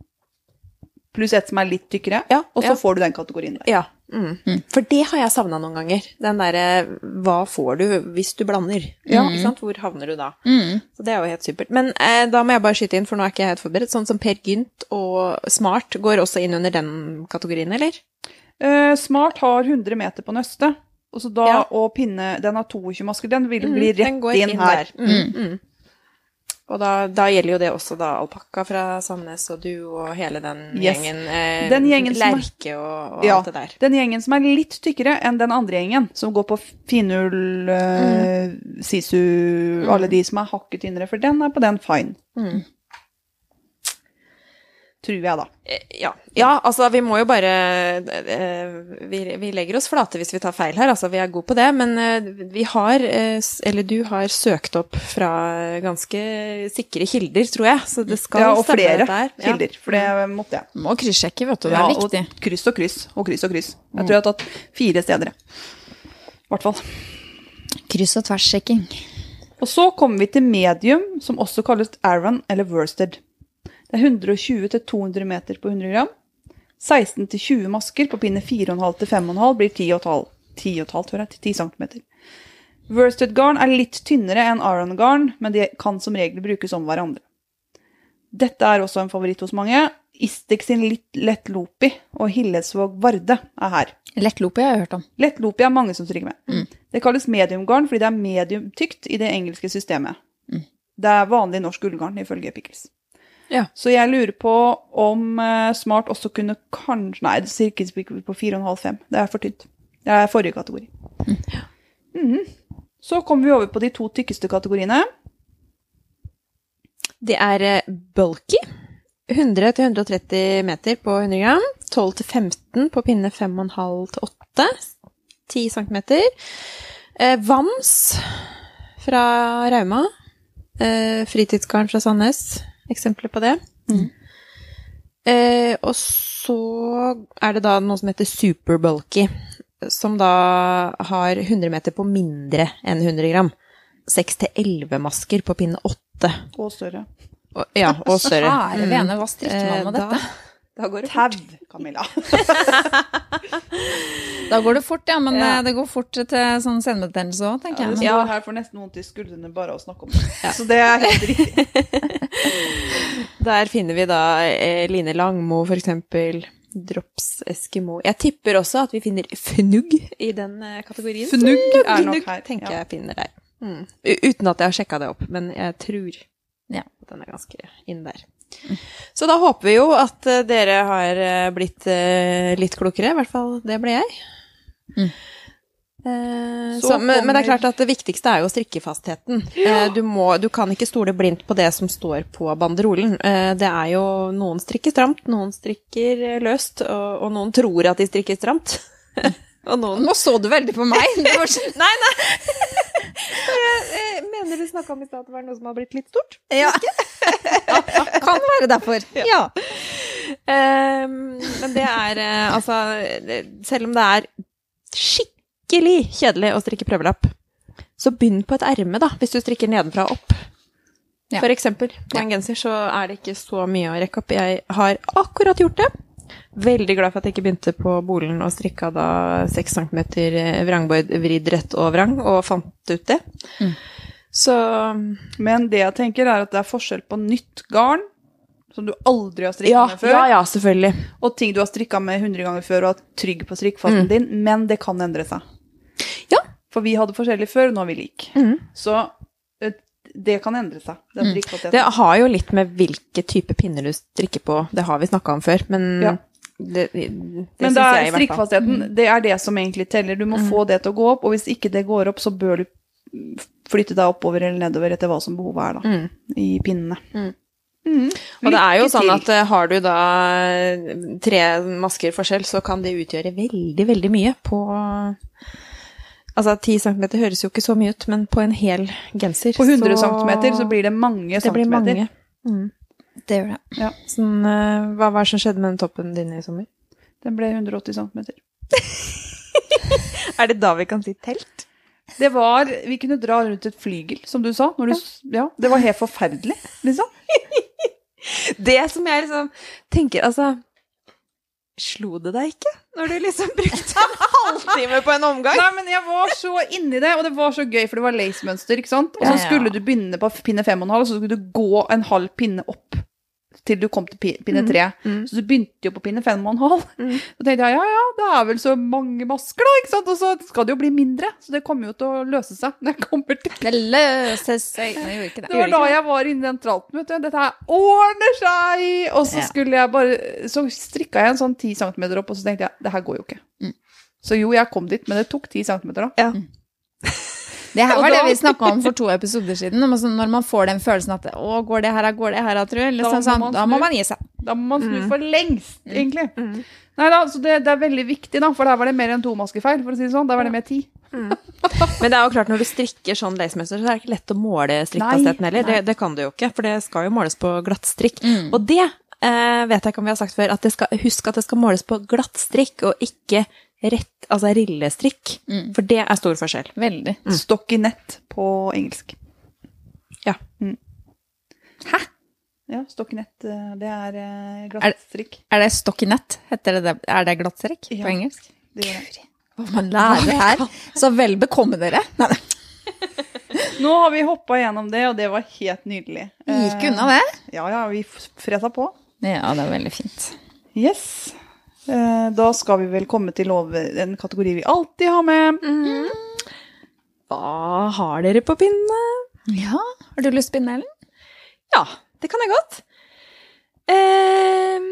pluss et som er litt tykkere, Ja, og så ja. får du den kategorien der. Ja. Mm. For det har jeg savna noen ganger. Den derre hva får du hvis du blander? Ja. Ikke sant? Hvor havner du da? Mm. Så det er jo helt supert. Men eh, da må jeg bare skyte inn, for nå er ikke jeg helt forberedt. Sånn som Per Gynt og Smart går også inn under den kategorien, eller? Eh, Smart har 100 meter på nøstet, og, så da, Ja. og pinne, den har 22 masker, den vil Mm, bli den rett går inn, her. Mm, mm. Og da, da gjelder jo det også da alpakka fra Sandnes og du og hele den Yes. gjengen. Eh, Den gjengen er- Lerke og, og Ja, alt det der. den gjengen som er litt tykkere enn den andre gjengen, som går på finull, eh, sisu, alle de som er hakket tynnere, for den er på den fine. Mm. Tror jeg, da. Eh, Ja. ja, altså vi må jo bare eh, vi, vi legger oss flate hvis vi tar feil her, altså vi er gode på det. Men eh, vi har, eh, eller du har søkt opp fra ganske sikre kilder, tror jeg. Så det skal Ja, og stemme flere der. kilder, Ja. for det måtte jeg. Må kryssjekke, vet du. Det Ja, er viktig. og kryss og kryss, og kryss og kryss. Jeg tror jeg har tatt fire steder, jeg. I hvert fall. Kryss- og tvers-sjekking. Og så kommer vi til medium, som også kalles Aaron eller worsted. Det er 120 til 200 meter på 100 gram. 16 til 20 masker på pinne 4,5 til 5,5 blir 10,5 10,5 hører jeg, til 10 cm. Worsted garn er litt tynnere enn Aron garn, men de kan som regel brukes om hverandre. Dette er også en favoritt hos mange. Istek sin litt lett lopi og Hillesvåg Varde er her. Lettlope har jeg hørt om. Lett lopi er mange som strikker med. Det kalles mediumgarn fordi det er mediumtykt i det engelske systemet. Det er vanlig norsk ullgarn ifølge Pickles. Ja. Så jeg lurer på om eh, Smart også kunne kanskje Nei, det ikke på 4,5-5. Det er for tynt. Det er forrige kategori. Mhm. Så kommer vi over på de to tykkeste kategoriene. Det er eh, bulky. 100-130 meter på 100 gram. 12-15 på pinne 5,5-8. 10 cm. Eh, Vams fra Rauma. Eh, fritidsgarn fra Sandnes. Eksempler på det. Eh, og så er det da noe som heter super bulky, som da har 100 meter på mindre enn 100 gram. 6 til 11 masker på pinne 8. Og større. Og, ja, og større. Kjære vene, hva strikker man med Eh, da- dette? Da går det Tau, Camilla. Da går det fort, ja. Men Ja. eh, det går fort til sånn senebetennelse òg, tenker Ja, det jeg. ja. her for nesten vondt i skuldrene bare å snakke om det. Så det er helt riktig. Der finner vi da eh, Line Langmo, for eksempel. Drops Eskimo. Jeg tipper også at vi finner fnugg i den eh, kategorien. Fnugg er nok her, tenker ja. jeg finner der. Mm. Uten at jeg har sjekka det opp, men jeg tror Ja. at den er ganske inn der. Så da håper vi jo at eh, dere har eh, blitt eh, litt klokere. I hvert fall det ble jeg. Mm. Eh, Så men, men det er klart at det viktigste er jo strikkefastheten. Eh, du, må, du kan ikke stole blindt på det som står på banderolen. Eh, det er jo Noen strikker stramt, noen strikker løst, og, og noen tror at de strikker stramt. Noen Nå så du veldig på meg. Nei, nei! jeg mener du snakka om i stad at det var noe som har blitt litt stort. Ja. kan være derfor. Ja. Um, men det er eh, altså Selv om det er skikkelig kjedelig å strikke prøvelapp, så begynn på et erme, da, hvis du strikker nedenfra og opp. Ja. For eksempel. På en genser så er det ikke så mye å rekke opp. Jeg har akkurat gjort det. Veldig glad for at jeg ikke begynte på bolen og strikka da 6 cm vrangbøyd vridd rett og vrang, og fant ut det. Mm. Så Men det jeg tenker er at det er forskjell på nytt garn, som du aldri har strikka ja, med før, ja, ja, selvfølgelig. og ting du har strikka med 100 ganger før og er trygg på strikkfasen Mm. din, men det kan endre seg. Ja. For vi hadde forskjellig før, nå er vi like. Mm. Så det kan endre seg. Den Mm. Det har jo litt med hvilke type pinner du strikker på, det har vi snakka om før, men Ja. Det, det Men det er strikkfastheten, det er det som egentlig teller. Du må få det til å gå opp, og hvis ikke det går opp, så bør du flytte deg oppover eller nedover etter hva som behovet er, da, Mm. i pinnene. Mm. Mm. Og det er jo sånn at eh, har du da tre masker forskjell, så kan det utgjøre veldig, veldig mye på Altså, 10 cm høres jo ikke så mye ut, men på en hel genser På 100 cm så blir det mange det blir centimeter. mange. Mm. Det gjør det. Sånn, eh, hva var det som skjedde med den toppen din i sommer? Den ble 180 cm. Er det da vi kan si telt? Det var Vi kunne dra rundt et flygel, som du sa. Du, ja, det var helt forferdelig, liksom. Det som jeg liksom tenker, altså Slo det deg ikke når du liksom brukte en halvtime på en omgang? Nei, men jeg var så inni det, og det var så gøy, for det var lace-mønster, ikke sant? Og så skulle du begynne på pinne fem og en halv, og så skulle du gå en halv pinne opp til du kom til pinne tre. mm. Så du begynte jo på pinne fem og en halv. Mm. Så tenkte jeg, ja, ja, det er vel så mange masker da, ikke sant? Og så skal det jo bli mindre, så det kommer jo til å løse seg når jeg kommer til Det løser seg Nei, gjorde ikke det. Det var da jeg var inni den tralten, vet du. Dette her ordner seg! Og så skulle jeg bare Så strikka jeg en sånn 10 cm opp, og så tenkte jeg det her går jo ikke. Mm. Så jo, jeg kom dit, men det tok 10 cm, da. Ja. Det her var var det vi snakka om for to episoder siden. altså Når man får den følelsen at å, går det her, går det her, tror jeg. Liksom, Da må sånn, man da må man gi seg. Da må man snu Mm. for lengst, egentlig. Mm. Nei da, så det, det er veldig viktig, da, for der var det mer enn to maskefeil, for å si det sånn. Der var det mer ti. Men det er jo klart, når du strikker sånn lacemønster, så er det ikke lett å måle strikkfastheten heller. Det, det kan du jo ikke, for det skal jo måles på glattstrikk. Mm. Og det eh, vet jeg ikke om vi har sagt før, at det skal, husk at det skal måles på glattstrikk, og ikke rett, altså rillestrikk. Mm. For det er stor forskjell. Veldig. Stokk i nett på engelsk. Ja. Hæ? Ja, stokk i nett, eh, det er eh, glattstrikk. Er det stokkinett? Heter det det? Er det glattstrikk Ja. på engelsk? Det gjør det. Hva man lærer her. Så vel bekomme dere. Nei, nei. Nå har vi hoppa gjennom det, og det var helt nydelig. Gikk Eh, unna det. Ja, ja, vi fresa på. Ja, det er veldig fint. Yes. Eh, Da skal vi vel komme til lov, en kategori vi alltid har med. Mm. Hva har dere på pinne? Ja, Har du lyst til å begynne, Ellen? Ja, det kan jeg godt. Uh,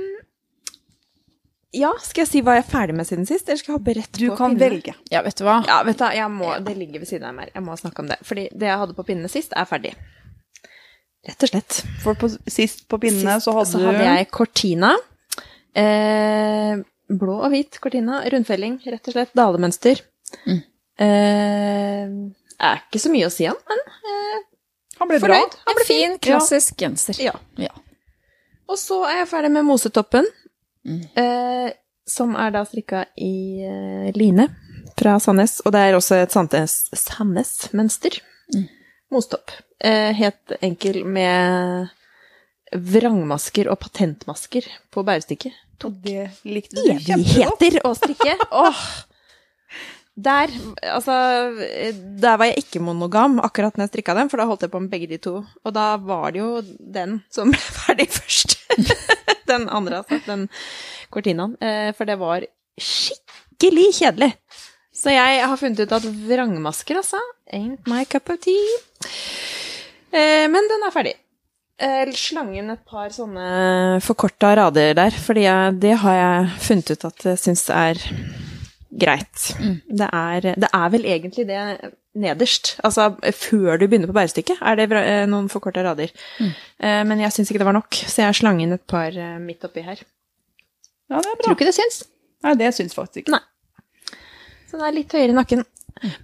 ja, skal jeg si hva jeg er ferdig med siden sist, eller skal jeg hoppe rett Du på kan pinnene? velge. Ja, vet du hva? Ja, vet du, må, det ligger ved siden av meg. Jeg må snakke om det. Fordi det jeg hadde på pinnene sist, er ferdig. Rett og slett. For på, sist på pinnene så hadde så du hadde jeg Cortina. Eh, blå og hvit Cortina. Rundfelling, rett og slett. Dalemønster. Mm. Eh, er ikke så mye å si om, men Han ble bra. fornøyd. En fin, klassisk genser. Ja. Ja. Og så er jeg ferdig med mosetoppen, Mm. eh, som er da strikka i eh, line fra Sandnes. Og det er også et Sandnes- Sandnes-mønster. Mm. Mosetopp. Eh, helt enkel med vrangmasker og patentmasker på bærestykket. Og det likte du. Evigheter å strikke! Åh! Der, altså Der var jeg ikke monogam akkurat når jeg strikka dem, for da holdt jeg på med begge de to. Og da var det jo den som ble ferdig først. den andre, altså. Den cortinaen. Eh, for det var skikkelig kjedelig. Så jeg har funnet ut at vrangmasker, altså, ain't my cup of tea. Eh, men den er ferdig. Eh, slang inn et par sånne forkorta rader der, for det har jeg funnet ut at jeg syns er greit. Mm. Det, er, det er vel egentlig det nederst. Altså før du begynner på bærestykket, er det eh, noen forkorta rader. Mm. Eh, men jeg syns ikke det var nok, så jeg slang inn et par midt oppi her. Ja, det er bra. Tror ikke det syns. Nei, det syns faktisk ikke. Nei. Så det er litt høyere i nakken.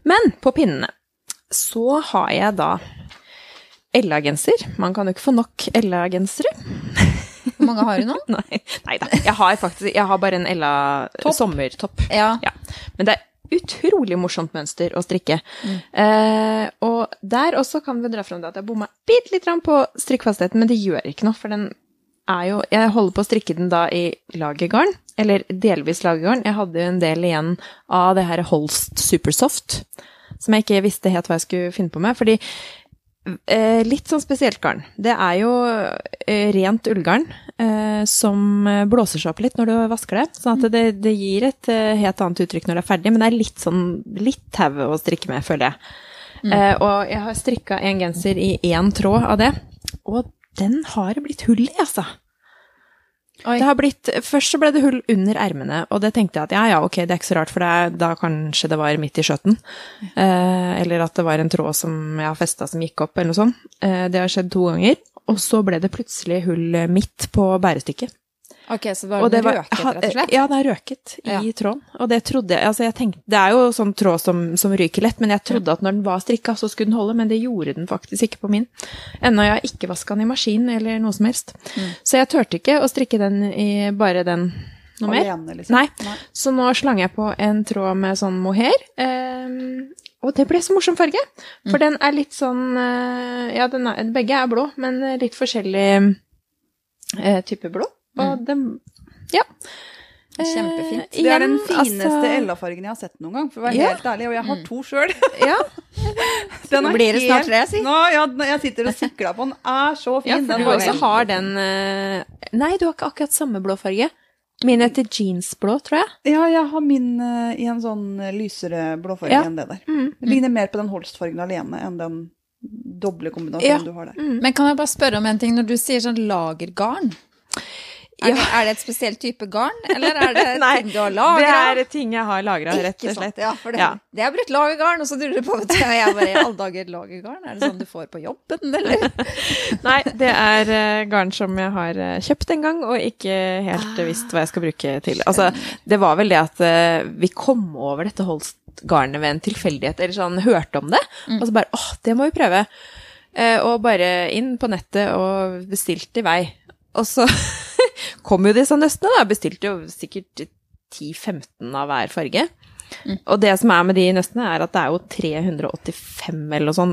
Men på pinnene så har jeg da Ella-genser. Man kan jo ikke få nok Ella-gensere. Hvor mange har du nå? Nei, da. Jeg har faktisk jeg har bare en Ella Topp. sommertopp. Ja. Ja. Men det er utrolig morsomt mønster å strikke. Eh, og der også kan vi dra fram det at jeg bomma bitte litt på strikkfastheten, men det gjør ikke noe, for den er jo Jeg holder på å strikke den da i lagergarn, eller delvis lagergarn. Jeg hadde jo en del igjen av det her Holst Supersoft, som jeg ikke visste helt hva jeg skulle finne på med. fordi litt sånn spesielt garn. Det er jo eh, rent ullgarn eh, som eh, blåser seg opp litt når du vasker det. Sånn at det, det gir et eh, helt annet uttrykk når det er ferdig, men det er litt sånn litt tau å strikke med, føler jeg. Eh, og jeg har strikka en genser i én tråd av det, og den har det blitt hull i, altså. Oi. Det har blitt, først så ble det hull under ermene, og det tenkte jeg at ja, ja, ok, det er ikke så rart, for det da kanskje det var midt i skjøten. Eh, eller at det var en tråd som jeg har festa som gikk opp, eller noe sånt. Eh, det har skjedd to ganger. Og så ble det plutselig hull midt på bærestykket. Ok, så var, den var- røket, rett og slett? Ja, er røket i Ja. tråden. Og det trodde jeg Altså, jeg tenkte Det er jo sånn tråd som, som ryker lett, men jeg trodde at når den var strikka, så skulle den holde, men det gjorde den faktisk ikke på min. Ennå jeg har ikke vaska den i maskin eller noe som helst. Mm. Så jeg turte ikke å strikke den i bare den noe mer. Alene, liksom. Nei. Så nå slang jeg på en tråd med sånn mohair. Um, og det ble så morsom farge. For den er litt sånn eh, Ja, den er, begge er blå, men litt forskjellig eh, type blå. Og det Ja. Kjempefint. Det er den fineste altså- Ella-fargen jeg har sett noen gang, for å være Ja. helt ærlig. Og jeg har to sjøl. Ja, Den er Blir det snart tre, si? Nå, ja, jeg sitter og sikler på den. Er så fin. ja for den du også har den eh, Nei, du har ikke akkurat samme blå farge. Min heter jeansblå, tror jeg. Ja, jeg har min eh, i en sånn eh, lysere blåfarge Ja. enn det der. Mm. Det ligner mer på den Holst-fargen alene enn den doble kombinasjonen Ja. du har der. Men kan jeg bare spørre om en ting? Når du sier sånn lagergarn, er, Ja. det, er det et spesielt type garn, eller er det Nei, ting du har Det er ting jeg har lagra, rett og slett. Ja, for det, Ja. det er brukt lagergarn, og så lurer du på vet du, jeg bare, i alle dager lagergarn. Er det sånn du får på jobben, eller? Nei, det er uh, garn som jeg har uh, kjøpt en gang, og ikke helt uh, visst hva jeg skal bruke til. Altså, det var vel det at eh, vi kom over dette Holst-garnet ved en tilfeldighet, eller sånn, hørte om det, og så bare åh, det må vi prøve. Og bare inn på nettet og bestilt i vei. Og så kom jo disse nøstene, da. Jeg bestilte jo sikkert 10-15 av hver farge. Og det som er med de nøstene, er at det er jo 385 eller noe sånn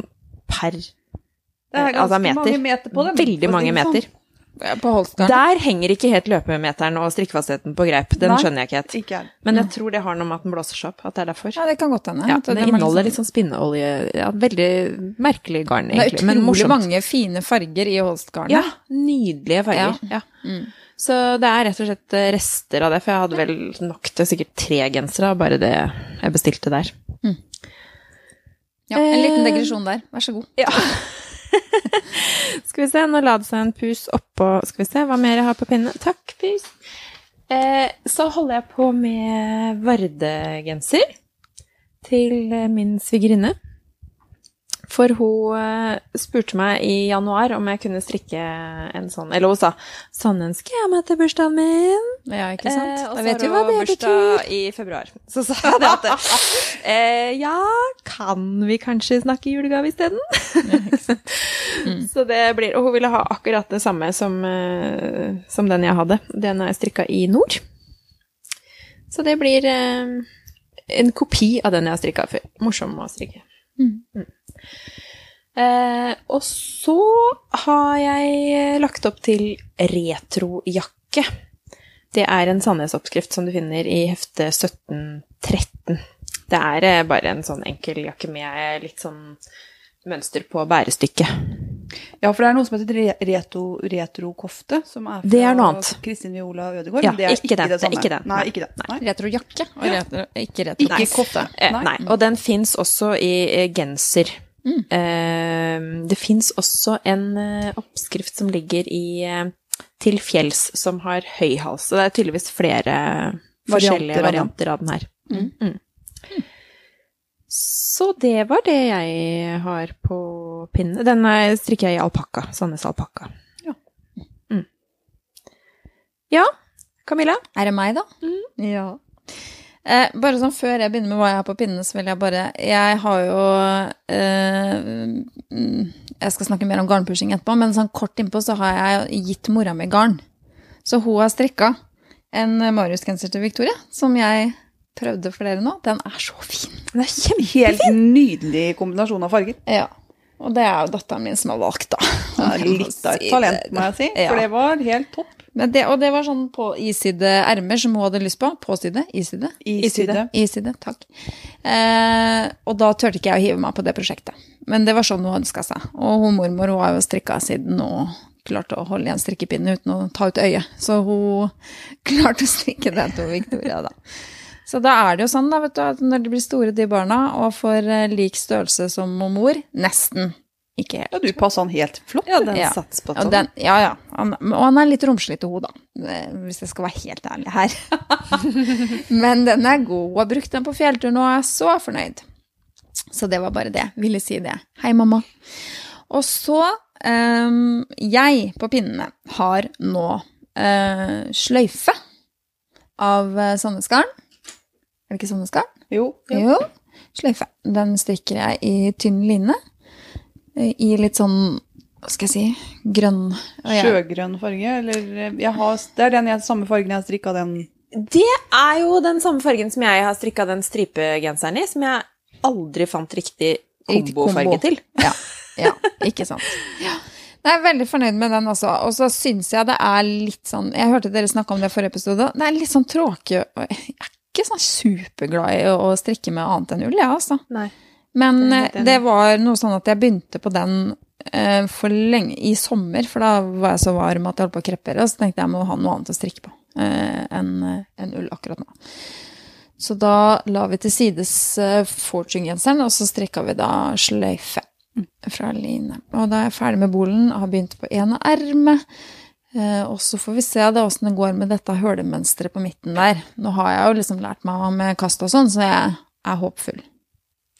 per Det er ganske Altså, meter. mange meter på dem. Veldig mange meter. sånn. Meter. På Holstern? Der henger ikke helt løpemeteren og strikkefastheten på greip. Den Nei. skjønner jeg ikke helt. Ikke. Men jeg tror det har noe med at den blåser seg opp. At det er derfor. Ja, det kan godt hende. Ja, den det er inneholder litt sånn spinneolje. Ja, veldig merkelig garn, Det er egentlig. Men utrolig mange fine farger i Holstgarnet. Ja, nydelige farger. Ja. Mm. Så det er rett og slett eh, rester av det, for jeg hadde vel nok til sikkert tre gensere bare det jeg bestilte der. Ja, en liten degresjon der. Vær så god. Ja. Skal vi se, nå la det seg en pus oppå Skal vi se hva mer jeg har på pinnen. Takk, pus. Eh, så holder jeg på med Varde-genser til min svigerinne. For hun eh, spurte meg i januar om jeg kunne strikke en sånn Eller hun sa 'Sånn ønsker jeg meg til bursdagen min'. Ja, ikke sant? Eh, og så vet har hun bursdag i februar. Så sa jeg det at eh, Ja, kan vi kanskje snakke julegave isteden? Så det blir Og hun ville ha akkurat det samme som, eh, som den jeg hadde. Den er strikka i nord. Så det blir eh, en kopi av den jeg har strikka før. Morsom å strikke. Mm. Eh, og så har jeg lagt opp til retrojakke. Det er en Sandnes-oppskrift som du finner i hefte 1713. Det er eh, bare en sånn enkel jakke med litt sånn mønster på bærestykket. Ja, for det er noe som heter re retro, retrokofte, som er fra Det er noe annet. Kristin Viola Ødegaard. Ja, det er ikke ikke, den, det det samme. ikke den. Nei, ikke den. Nei. Retrojakke, og retro, ikke retro. Ikke kofte. Eh, Nei. nei. Og den fins også i eh, genser. Uh, det fins også en eh, oppskrift som ligger i eh, Til fjells, som har høy hals. Så det er tydeligvis flere forskjellige av varianter av den her. Mm. Så det var det jeg har på pinne. Den er- strikker jeg i alpakka. Sandnes alpakka. Ja. Mm. Ja, Camilla? Er det meg, da? Ja. Eh, bare sånn Før jeg begynner med hva jeg har på pinnene, så vil jeg bare Jeg har jo eh, mm, Jeg skal snakke mer om garnpushing etterpå, men sånn kort innpå så har jeg gitt mora mi garn. Så hun har strikka en Marius-genser til Victoria, som jeg prøvde for dere nå. Den er så fin. Den er kjempefin! Helt nydelig kombinasjon av farger. Ja. Og det er jo datteren min som har valgt, da. Litt av et talent, må jeg si. Ja. For det var helt topp. Men det, og det var sånn på iside ermer som hun hadde lyst på. Påside? Iside? I side. side. Iside, takk. Eh, og da turte ikke jeg å hive meg på det prosjektet. Men det var sånn hun ønska seg. Og hun mormor hun har jo strikka siden og klarte å holde igjen strikkepinne uten å ta ut øyet. Så hun klarte å strikke den til Victoria, da. Så da er det jo sånn, da, vet du, at når de blir store, de barna, og får eh, lik størrelse som mor, nesten ikke helt. Ja, du passa han helt flott. Ja, den Ja. sats på Og den, ja, ja. Han, og han er litt romslig til hodet, da. eh, Hvis jeg skal være helt ærlig her. Men den er god. Jeg har brukt den på fjelltur nå, og er så fornøyd. Så det var bare det. Ville si det. Hei, mamma. Og så um, Jeg på pinnene har nå uh, sløyfe av Sandnesgarn. Er det ikke Sandnesgarden? Jo. Jo. Sløyfe. Den strikker jeg i tynn line. I litt sånn, hva skal jeg si, grønn jeg- Sjøgrønn farge, eller eh, jeg har, Det er den jeg, samme fargen jeg har strikka den Det er jo den samme fargen som jeg har strikka den stripegenseren i, som jeg aldri fant riktig kombofarge kombo. til. Ja, ja, ikke sant. Ja. Jeg er veldig fornøyd med den også. Og så syns jeg det er litt sånn Jeg hørte dere snakke om det i forrige episode. Det er litt sånn tråkig Jeg er ikke sånn superglad i å å strikke med annet enn ull, jeg, altså. Nei. Men Det eh, det var noe sånn at jeg begynte på den eh, for lenge i sommer, for da var jeg så varm at jeg holdt på å krepere, og så tenkte jeg jeg må ha noe annet å strikke på eh, enn en ull akkurat nå. Så da la vi til sides Fortune-genseren, og så strikka vi da sløyfe fra line. Og da er jeg ferdig med bolen, har begynt på ene ermet. Og så får vi se da åssen det går med dette hølemønsteret på midten der. Nå har jeg jo liksom lært meg med kast og sånn, så jeg er håpfull.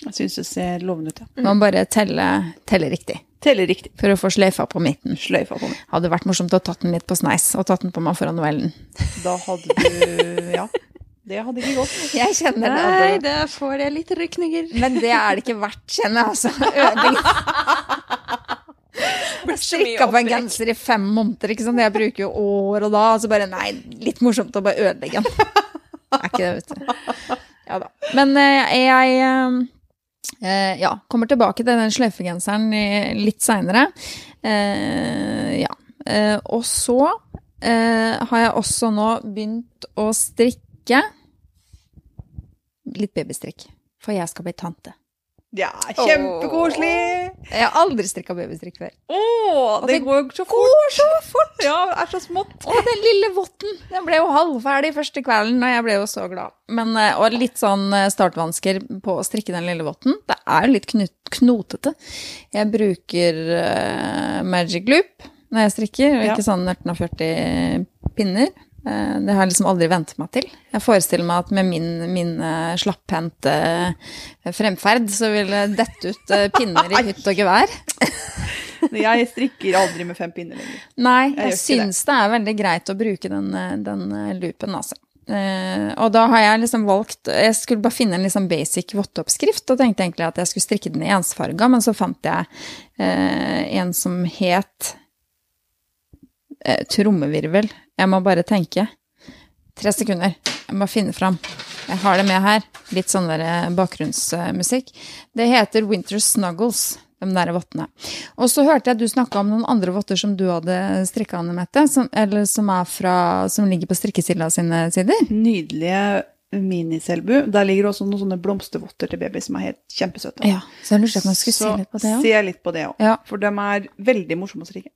Jeg syns det ser lovende ut. ja. Man bare teller, teller riktig Teller riktig. for å få sløyfa på midten. Sløyfa på midten. Hadde vært morsomt å tatt den litt på sneis og tatt den på meg foran novellen. Da hadde du Ja. Det hadde ikke gått. Jeg kjenner Nei, det får jeg litt rykninger. Men det er det ikke verdt, kjenner jeg altså. Øding. Strikka på en genser i fem måneder, ikke sant. Jeg bruker jo år og da, og så bare nei, litt morsomt å bare ødelegge den. Er ikke det, vet du. Ja da. Men eh, jeg eh, ja, kommer tilbake til den sløyfegenseren litt seinere. Eh, ja. Eh, og så eh, har jeg også nå begynt å strikke litt babystrikk. For jeg skal bli tante. Ja, kjempekoselig! Jeg har aldri strikka babystrikk før. Å, det det går så fort. Går så fort! Ja, det er så smått. Og den lille votten, den ble jo halvferdig første kvelden, og jeg ble jo så glad. Men, eh, og litt sånn eh, startvansker på å strikke den lille votten. Det er litt knut, knotete. Jeg bruker uh, Magic Loop når jeg strikker, og Ja. ikke sånn 40 pinner. Eh, det har jeg liksom aldri vent meg til. Jeg forestiller meg at med min, min eh, slapphendte eh, fremferd, så vil det dette ut pinner i hytt og gevær. Jeg strikker aldri med fem pinner lenger. Nei, Jeg jeg, syns det. er veldig greit å bruke den, den loopen, altså. Og da har jeg liksom valgt Jeg skulle bare finne en liksom basic votteoppskrift, og tenkte egentlig at jeg skulle strikke den i ensfarga, men så fant jeg en som het trommevirvel. Jeg må bare tenke. Tre sekunder. Jeg må finne fram. Jeg har det med her. Litt sånn der eh, bakgrunnsmusikk. Det heter Winter Snuggles, de der vottene. Og så hørte jeg du snakka om noen andre votter som du hadde strikka, Anne Mette, som, eller som, er fra, som ligger på strikkesilla sine sider. Nydelige miniselbu. Der ligger også noen sånne blomstervotter til baby som er helt kjempesøte. Ja, så jeg lurte på om jeg skulle Så se litt på det òg. se litt på det òg. Ja. For de er veldig morsomme å strikke.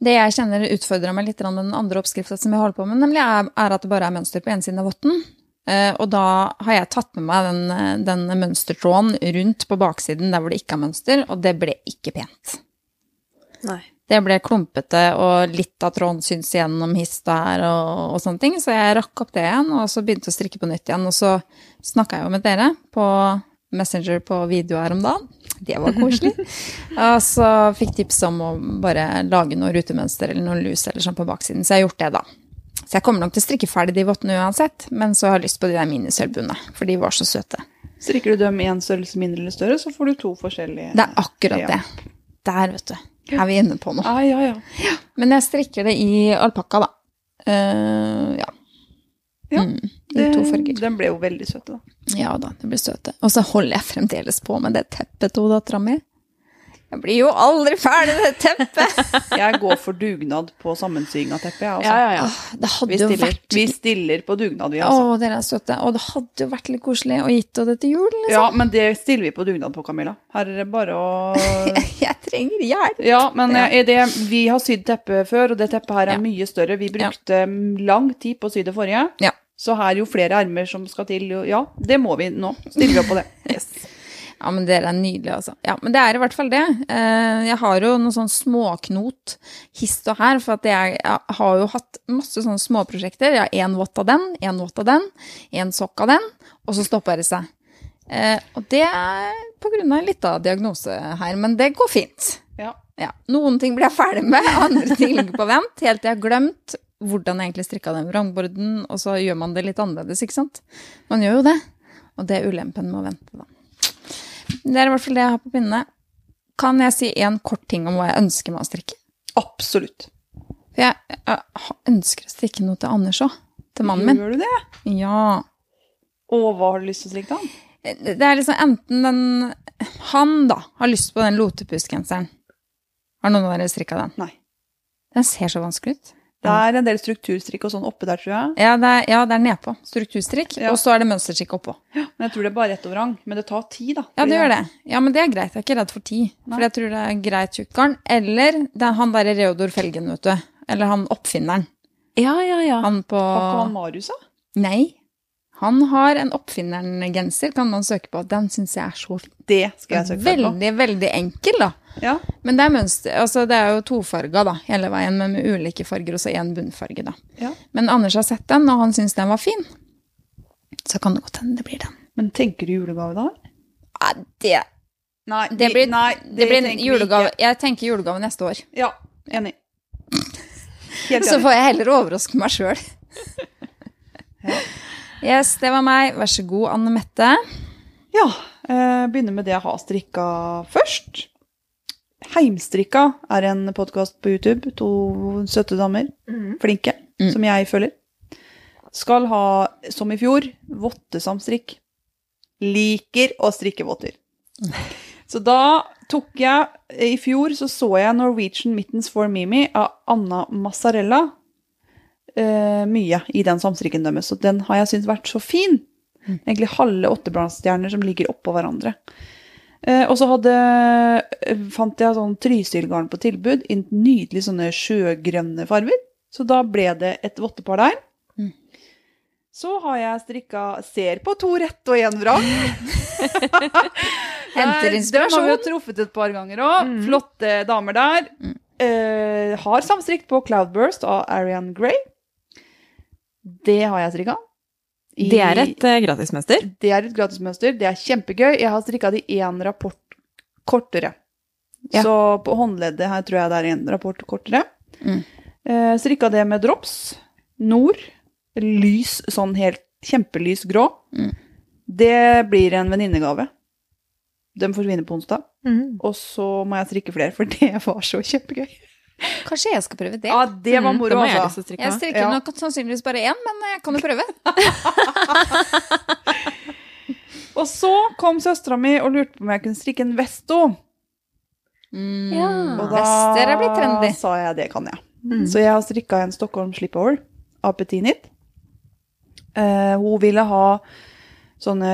Det jeg kjenner utfordrer meg litt med den andre oppskrifta som jeg holder på med, nemlig er, er at det bare er mønster på ene siden av votten. Eh, og da har jeg tatt med meg den, eh, den mønstertråden rundt på baksiden der hvor det ikke er mønster, og det ble ikke pent. Nei. Det ble klumpete, og litt av tråden syns gjennom hist der og, og sånne ting. Så jeg rakk opp det igjen, og så begynte å strikke på nytt igjen. Og så snakka jeg jo med dere på Messenger på video her om dagen. Det var koselig. og så fikk tips om å bare lage noe rutemønster eller noe lus eller sånn på baksiden. Så jeg har gjort det, da. Så jeg kommer nok til å strikke ferdig de vottene uansett, men så har jeg lyst på de der minisølvbuene, for de var så søte. Strikker du dem i en størrelse mindre eller større, så får du to forskjellige. Det er akkurat det. Der, vet du. Er vi inne på noe. Ah, ja, ja. Men jeg strikker det i alpakka, da. Uh, ja. Ja. Mm, I to farger. Den ble jo veldig søte, da. Ja da, den blir søte. Og så holder jeg fremdeles på med det teppet til dattera mi. Jeg blir jo aldri ferdig med det teppet! Jeg går for dugnad på sammensying av teppet, jeg, altså. Ja, ja, ja. Vi stiller. vært Vi stiller på dugnad, vi, Å, altså. dere er søte. Og det hadde jo vært litt koselig å gitt henne det til jul, liksom. Ja, men det stiller vi på dugnad på, Camilla. Her er det bare å Jeg trenger hjelp. Ja, men eh, det, vi har sydd teppe før, og det teppet her er mye større. Vi brukte lang tid på å sy det forrige. Ja. Så her jo flere armer som skal til, jo Ja, det må vi nå. Stiller vi opp på det. Ja, men dere er nydelige, altså. Ja, men det er i hvert fall det. Eh, Jeg har jo noen sånn småknot hist og her, for at jeg, jeg har jo hatt masse sånne småprosjekter. Jeg har én vått av den, én vått av den, én sokk av den, og så stopper det seg. Eh, og det er på grunn av diagnose her, men det går fint. Ja. Ja. Noen ting blir jeg ferdig med, andre ting ligger på vent, helt til jeg har glemt hvordan jeg egentlig strikka den vrangborden, og så gjør man det litt annerledes, ikke sant? Man gjør jo det. Og det er ulempen med å vente, da. Det er i hvert fall det jeg har på pinnene. Kan jeg si en kort ting om hva jeg ønsker meg å strikke? Absolutt. For jeg, jeg ønsker å strikke noe til Anders òg. Til mannen min. Gjør du det? Ja. Og hva har du lyst til å strikke han? Det er liksom enten den Han, da, har lyst på den lotepusgenseren. Har noen av dere strikka den? Nei. Den ser så vanskelig ut. Det er en del strukturstrikk og sånn oppe der, tror jeg. Ja, det er, ja, det er nedpå. Strukturstrikk. Ja. Og så er det mønsterstrikk oppå. Men jeg tror det er bare rett over rang. Men det tar tid, da. Ja, det gjør det. Ja, men det er greit. Jeg er ikke redd for tid. Nei. For jeg tror det er greit tjukt garn. Eller det er han derre Reodor Felgen, vet du. Eller han oppfinneren. Ja, ja, ja. Han på Har ikke han Marius, da? Nei. Han har en Oppfinneren-genser, kan man søke på. Den syns jeg er så fin. Det skal jeg søke på. Veldig, veldig enkel, da. Ja. Men det er mønster, altså det er jo tofarga da, hele veien, men med ulike farger, og så én bunnfarge. da. Ja. Men Anders har sett den, og han syns den var fin. Så kan det godt hende det blir den. Men tenker du julegave da? Ja, det, Nei, det blir, nei, det blir en julegave. Jeg tenker julegave neste år. Ja, enig. Helt Så får jeg heller overraske meg sjøl. Yes, det var meg. Vær så god, Anne Mette. Ja, eh, begynner med det jeg har strikka først. Heimstrikka er en podkast på YouTube. To søte damer. Flinke. Mm. Som jeg følger. Skal ha, som i fjor, vottesamstrikk. Liker å strikke votter. Så da tok jeg I fjor så så jeg Norwegian Mittens for Mimi av Anna Mazzarella. Uh, mye i den samstrikken deres, og den har jeg syntes vært så fin. Egentlig halve åttebladstjerner som ligger oppå hverandre. Eh, og så hadde, eh, fant jeg sånn Trysil-garn på tilbud i nydelige sånne sjøgrønne farger. Så da ble det et vottepar der. Mm. Så har jeg strikka Ser på to rett og én vrang. Henter inspirasjon. Den har vi truffet et par ganger òg. Flotte damer der. Mm. Eh, har samstrikt på Cloudburst av Arian Gray. Det har jeg strikka. I- Det er et uh, gratismønster. det er et gratismønster. Det er kjempegøy. Jeg har strikka det i én rapport kortere. Ja. Så på håndleddet her tror jeg det er én rapport kortere. Mm. Uh, strikka det med drops. Nord. Lys, sånn helt kjempelys grå. Mm. Det blir en venninnegave. De forsvinner på onsdag. Mm. Og så må jeg strikke flere, for det var så kjempegøy. Kanskje jeg skal prøve det. Ja, det var Mm, moro, det må jeg altså. strikke Jeg strikker Ja. nok sannsynligvis bare én, men jeg kan jo prøve. Og så kom søstera mi og lurte på om jeg kunne strikke en vesto. Mm. Ja. Og da er blitt trendy. sa jeg det kan jeg. Mm. Så jeg har strikka en Stockholm Slipover av Petinit. Uh, hun ville ha sånne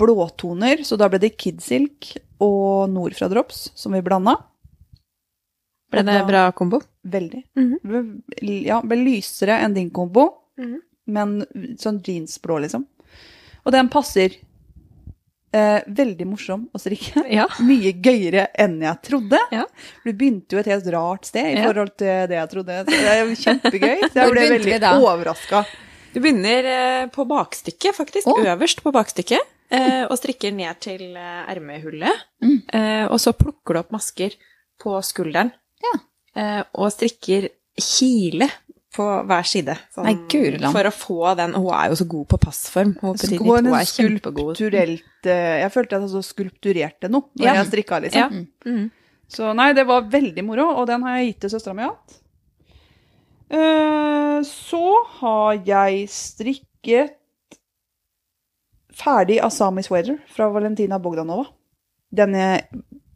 blåtoner, så da ble det Kidsilk og Nord fra Drops som vi blanda. Ble det da- bra kombo? Veldig. Mhm. Ble- Ja, ble lysere enn din kombo, Mhm. men sånn jeansblå, liksom. Og den passer eh, veldig morsom å strikke. Ja. Mye gøyere enn jeg trodde. Ja. Du begynte jo et helt rart sted i Ja. forhold til det jeg trodde. Så det er kjempegøy. Så jeg ble veldig overraska. Du begynner eh, på bakstykket, faktisk. Oh. Øverst på bakstykket. Eh, og strikker ned til eh, ermehullet. Mm. Eh, og så plukker du opp masker på skulderen. Ja. Eh, og strikker kile på hver side. sånn Nei, guri for å få den Hun er jo så god på passform. Hun, er skulpturelt eh, Jeg følte at jeg så skulpturerte noe når Ja. jeg strikka, liksom. Ja. Mm. Så nei, det var veldig moro, og den har jeg gitt til søstera mi igjen. Eh, så har jeg strikket ferdig Asami Sweater fra Valentina Bogdanova. Denne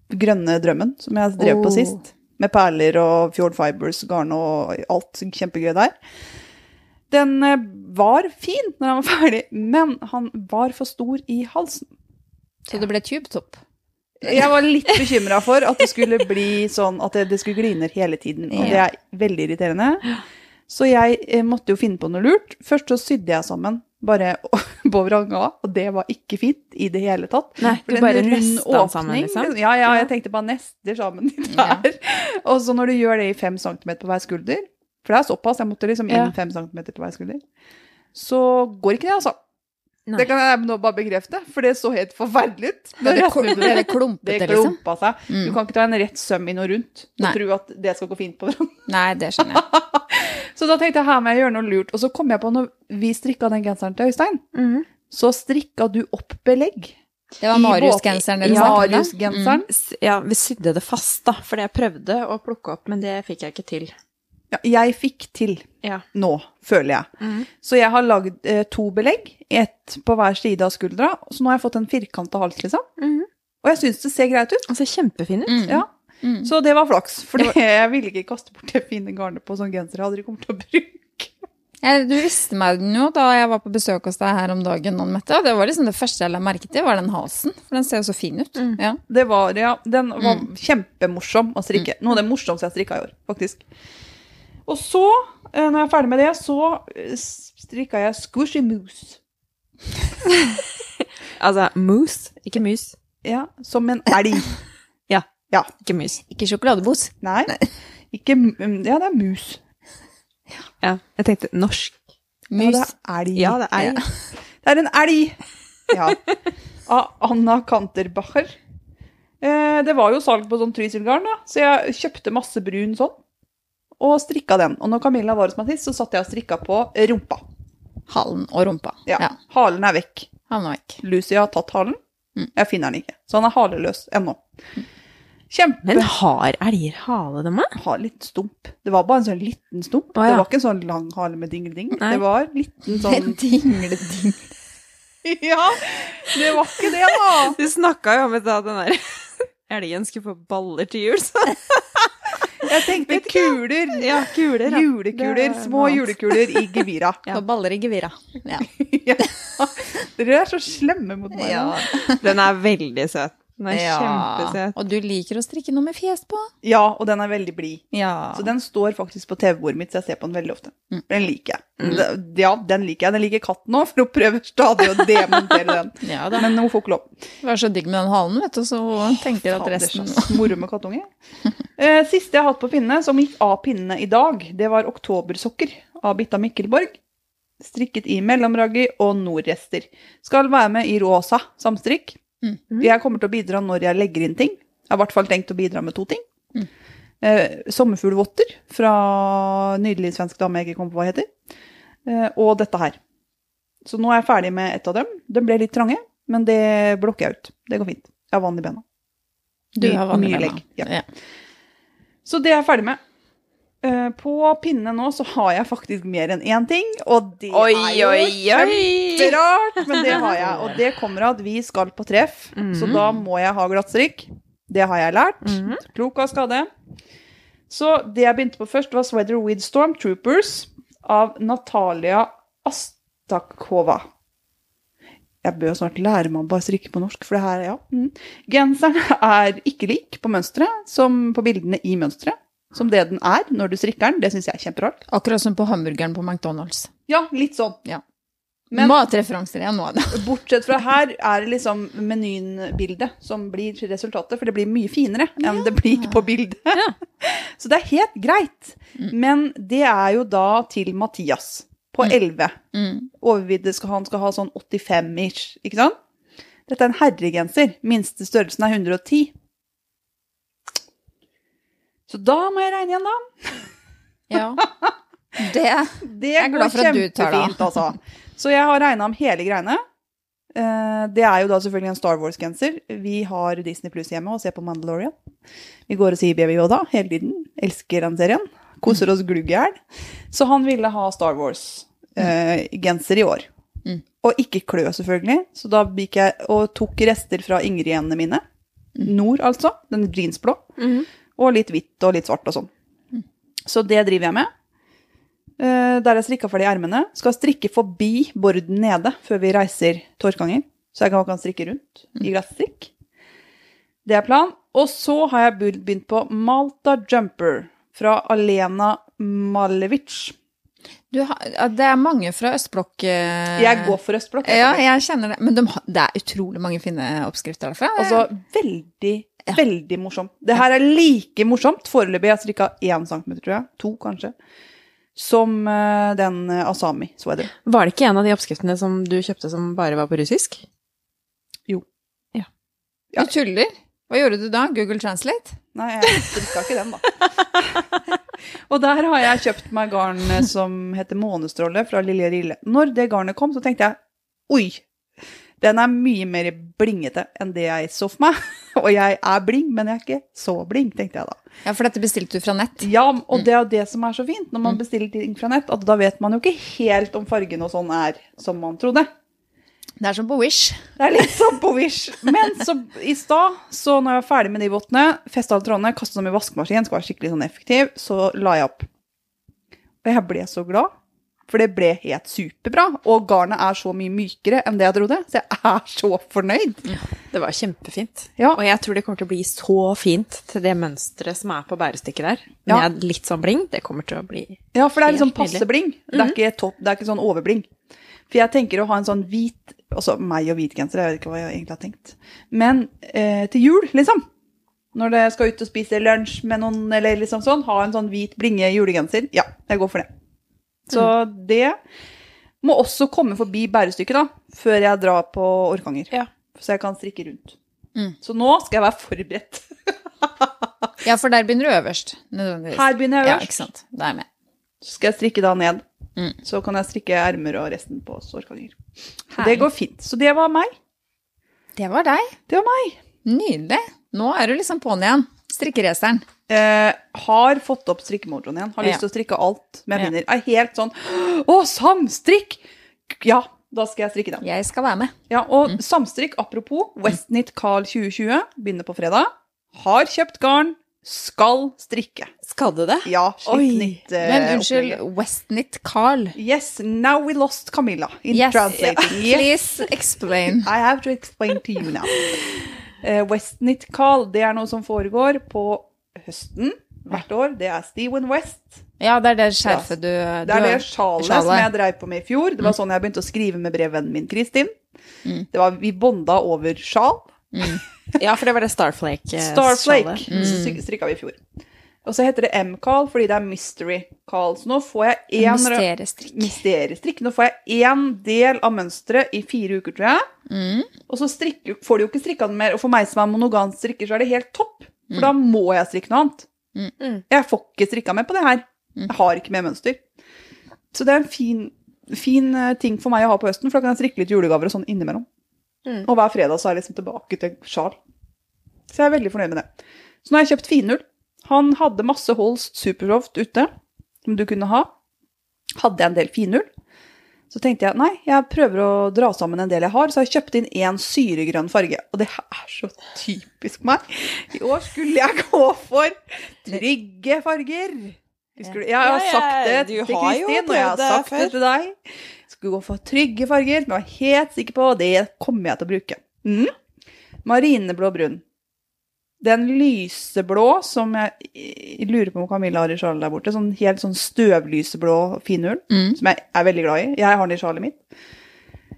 grønne drømmen som jeg drev på sist. Med perler og Fjord Fibers, garn og alt. Kjempegøy der. Den eh, var fin når han var ferdig, men han var for stor i halsen. Så det ble tubetopp. Jeg var litt bekymra for at det skulle bli sånn at det, det skulle gliner hele tiden. Og det er veldig irriterende. Så jeg eh, måtte jo finne på noe lurt. Først så sydde jeg sammen bare på vranga, og det var ikke fint i det hele tatt. Nei, du bare resta sammen, liksom? Ja, ja, Ja. jeg tenkte bare nester sammen de Ja. Og så når du gjør det i fem centimeter på hver skulder, for det er såpass, jeg måtte liksom inn Ja. fem centimeter på hver skulder, så går ikke det, altså. Nei. Det kan jeg nå bare bekrefte, for det så helt forferdelig ut. Det, det, det. det klumpete, Det liksom. klumpa seg. Mm. Du kan ikke ta en rett søm i noe rundt og Nei. tro at det skal gå fint på hverandre. Nei, det skjønner jeg. Så da tenkte jeg her må jeg gjøre noe lurt. Og så kom jeg på når vi strikka den genseren til Øystein, mm. så strikka du opp belegg. Det var Marius-genseren dere snakket om. S- Ja, vi sydde det fast, da, for jeg prøvde å plukke opp, men det fikk jeg ikke til. Ja, jeg fikk til Ja. nå, føler jeg. Mm. Så jeg har lagd eh, to belegg, ett på hver side av skuldra. Så nå har jeg fått en firkanta hals, liksom. Mm. Og jeg syns det ser greit ut. Det ser kjempefin ut. Mm. Ja. Mm. Så det var flaks. For jeg ville ikke kaste bort det fine garnet på sånn genser jeg aldri kommer til å bruke. Jeg, du visste meg den jo da jeg var på besøk hos deg her om dagen, Mette. og Det var liksom det første jeg la merke til, var den halsen. For den ser jo så fin ut. Mm. Ja. Det var, ja, den var Mm. kjempemorsom å strikke. Noe av det morsomste jeg strikka i år, faktisk. Og så, eh, når jeg er ferdig med det, så eh, strikka jeg squishy moose. Altså moose, ikke mus. Ja, som en elg. Ja. Ja. Ikke mus. Ikke sjokoladebos. Nei, ikke Ja, det er mus. Ja, jeg tenkte norsk. Mus. Ja, det er elg. Ja, det er Det er en elg! Ja. Av Anna Kanterbacher. Eh, det var jo salg på sånn trysilgarn, da, så jeg kjøpte masse brun sånn. Og strikka den. Og når Camilla var hos meg sist, så satt jeg og strikka på rumpa. Halen og rumpa. Ja. Ja. Halen er vekk. Halen er vekk. Lucy har tatt halen. Mm. Jeg finner den ikke. Så han er haleløs ennå. Kjempe Men har elger hale, dem òg? Har litt stump. Det var bare en sånn liten stump. Å, ja. Det var ikke en sånn lang hale med dingleding. Nei. Det var liten sånn Dingleding. Ja, det var ikke det, da! Du snakka jo om at da den der elgen skulle få baller til jul, så Jeg tenkte kuler. Ja, kuler. ja. Julekuler. Er Små noe julekuler i gevira. Og baller i gevira. Ja. ja. Dere er så slemme mot meg. Ja. Den er veldig søt. Den er ja. kjempesøt. Og du liker å strikke noe med fjes på? ja, og den er veldig blid. Ja. Så den står faktisk på TV-bordet mitt, så jeg ser på den veldig ofte. Mm. Den liker jeg. Mm. Ja, den liker jeg. Den liker katten òg, for hun prøver stadig å demontere den. ja. Men hun får ikke lov. Det var så digg med den halen, vet du, så hun tenker at resten Moro med kattunge. Eh, siste jeg har hatt på pinne, som gikk av pinnene i dag, det var oktobersokker av Bitta Mikkelborg. Strikket i mellomraggi og nordrester. Skal være med i rosa samstrikk. Mm. Jeg kommer til å bidra når jeg legger inn ting. Jeg har i hvert fall tenkt å bidra med to ting. Mm. Eh, Sommerfuglvotter fra Nydelig svensk dame jeg ikke kommer på hva heter. Eh, og dette her. Så nå er jeg ferdig med ett av dem. De ble litt trange, men det blokker jeg ut. Det går fint. Jeg har vann i bena. Du har vann i bena. ja. Ja. Så det er jeg ferdig med. Eh, På pinne nå så har jeg faktisk mer enn én ting, og det Oi, er jo oi, kjemperart, men det har jeg. Og det kommer av at vi skal på treff, så da må jeg ha glattstrikk. Det har jeg lært. Mhm. Klok av skade. Så det jeg begynte på først, var Sweater with Stormtroopers av Natalia Astakova. Jeg bør snart lære meg å bare strikke på norsk, for det her, ja. Mm. Genseren er ikke lik på mønsteret som på bildene i mønsteret. Som det den er når du strikker den. Det syns jeg er kjemperart. Akkurat som på hamburgeren på McDonald's. Ja, litt sånn. Ja. Men Matreferanser igjen nå, da. bortsett fra her er det liksom menyen-bildet som blir resultatet, for det blir mye finere enn det blir på bildet. Så det er helt greit. Men det er jo da til Mathias på 11. Mm. Overvidde skal han skal ha sånn 85-ish, ikke sant? Dette er en herregenser. Minste størrelsen er 110. Så da må jeg regne igjen, da. Ja. Det Det Jeg er glad for at du tar det. altså. Så jeg har regna om hele greiene. Eh, Det er jo da selvfølgelig en Star Wars-genser. Vi har Disney Pluss hjemme og ser på Mandalorian. Vi går og sier Baby Yoda hele tiden. Elsker den serien. Koser oss glugg i hjel. Så han ville ha Star Wars-genser i år. Mm. Og ikke klø, selvfølgelig. Så da gikk jeg og tok rester fra Ingrid-genene mine. Nord, altså. Den jeansblå. Mhm. Og litt hvitt og litt svart og sånn. Så det driver jeg med. Eh, der jeg strikka ferdig ermene. Skal strikke forbi borden nede før vi reiser til Orkanger. Så jeg kan, kan strikke rundt i glattstrikk. Det er planen. Og så har jeg begynt- på Malta Jumper fra Alena Malevic. Du har, det er mange fra østblokk eh, Jeg går for østblokk. Ja, jeg kjenner det. Men de, det er utrolig mange fine oppskrifter derfra. Altså, veldig, veldig morsomt. Det her er like morsomt, foreløpig, jeg strikka én centimeter, tror jeg, to kanskje, som eh, den eh, Asami det. Var det ikke en av de oppskriftene som du kjøpte som bare var på russisk? Jo. Ja. Du tuller. Hva gjorde du da? Google Translate? Nei, jeg strikka ikke den, da. og der har jeg kjøpt meg garn eh, som heter Månestråle fra Lille Rille. Når det garnet kom, så tenkte jeg oi, den er mye mer blingete enn det jeg så for meg. Og jeg er bling, men jeg er ikke så bling, tenkte jeg da. Ja, for dette bestilte du fra nett. Ja, og det er jo det som er så fint når man bestiller ting fra nett, at da vet man jo ikke helt om fargen og sånn er som man trodde. Det er som på Wish. Det er litt som på Wish. Men så i stad, så når jeg var ferdig med de vottene, festa alle trådene, kasta dem i vaskemaskinen, skal være skikkelig sånn effektiv, så la jeg opp. Og jeg ble så glad, for det ble helt superbra. Og garnet er så mye mykere enn det jeg trodde, så jeg er så fornøyd. Det var kjempefint. Ja. Og jeg tror det kommer til å bli så fint til det mønsteret som er på bærestykket der. Ja. Med litt sånn bling. Det kommer til å bli Ja, for det er liksom passe bling. Det er ikke topp, det er ikke sånn overbling. For jeg tenker å ha en sånn hvit Altså meg og hvit genser, jeg vet ikke hva jeg egentlig har tenkt. Men eh, til jul, liksom. Når det skal ut og spise lunsj med noen, eller liksom sånn, ha en sånn hvit blinge julegenser. Ja, jeg går for det. Så det må også komme forbi bærestykket, da, før jeg drar på Orkanger. Ja. Så jeg kan strikke rundt. Mm. Så nå skal jeg være forberedt. Ja, for der begynner du øverst. Nødvendigvis. Her begynner jeg øverst. Ja, ikke sant. Da er jeg med. Så skal jeg strikke da ned. Mm. Så kan jeg strikke ermer og resten på Orkanger. Så det går fint. Så det var meg. Det var deg. Det var meg. Nydelig. Nå er du liksom på'n igjen. Strikkeraceren. Eh, har fått opp strikkemojoen igjen. Har lyst til å strikke alt med Ja. Er helt sånn Å, samstrikk! Ja, da skal jeg strikke den. Jeg skal være med. Ja, og Mm. samstrikk, apropos, Westnit Carl 2020 begynner på fredag. Har kjøpt garn. Skal strikke. Skal du det? Ja, slitt eh, Men unnskyld. Westnit Carl. Yes, now we lost Camilla in Yes. translating. Yes. Please explain. I have to explain to you now. Uh, Westnit Carl, det er noe som foregår på høsten hvert år. Det er Steven West. Ja, det er det skjerfet du, Det er det sjalet som jeg dreiv på med i fjor. Det Mm. var sånn jeg begynte å skrive med brevvennen min Kristin. Det var, vi bonda over sjal. Ja, for det var det Starflake-sjalet. Starflake. Starflake Så stryk- strikka vi i fjor. Og så heter det M-call fordi det er mystery call. Så nå får jeg én Mysteriestrikk. mysteriestrikk. Nå får jeg én del av mønsteret i fire uker, tror jeg. Mm. Og så strikker, får du jo ikke strikka den mer. Og for meg som er monogam strikker, så er det helt topp. For da må jeg strikke noe annet. Mm. Jeg får ikke strikka mer på det her. Jeg har ikke mer mønster. Så det er en fin, fin eh, ting for meg å ha på høsten, for da kan jeg strikke litt julegaver og sånn innimellom. Mm. Og hver fredag så er jeg liksom tilbake til sjal. Så jeg er veldig fornøyd med det. Så nå har jeg kjøpt finull. Han hadde masse Holst Supersoft ute, som du kunne ha. Hadde jeg en del finull. Så tenkte jeg nei, jeg prøver å dra sammen en del jeg har, så har jeg kjøpt inn én syregrønn farge. Og det er så typisk meg. I år skulle jeg gå for trygge farger. Skulle. Jeg har sagt det til Kristin, og jeg har sagt det til deg. Skulle gå for trygge farger, men jeg var helt sikker på, det kommer jeg til å bruke. Mm. Marineblå brun. Den lyseblå som jeg jeg lurer på om Camilla har i sjalet der borte, sånn helt sånn støvlyseblå finull, Mm. som jeg er veldig glad i. Jeg har den i sjalet mitt.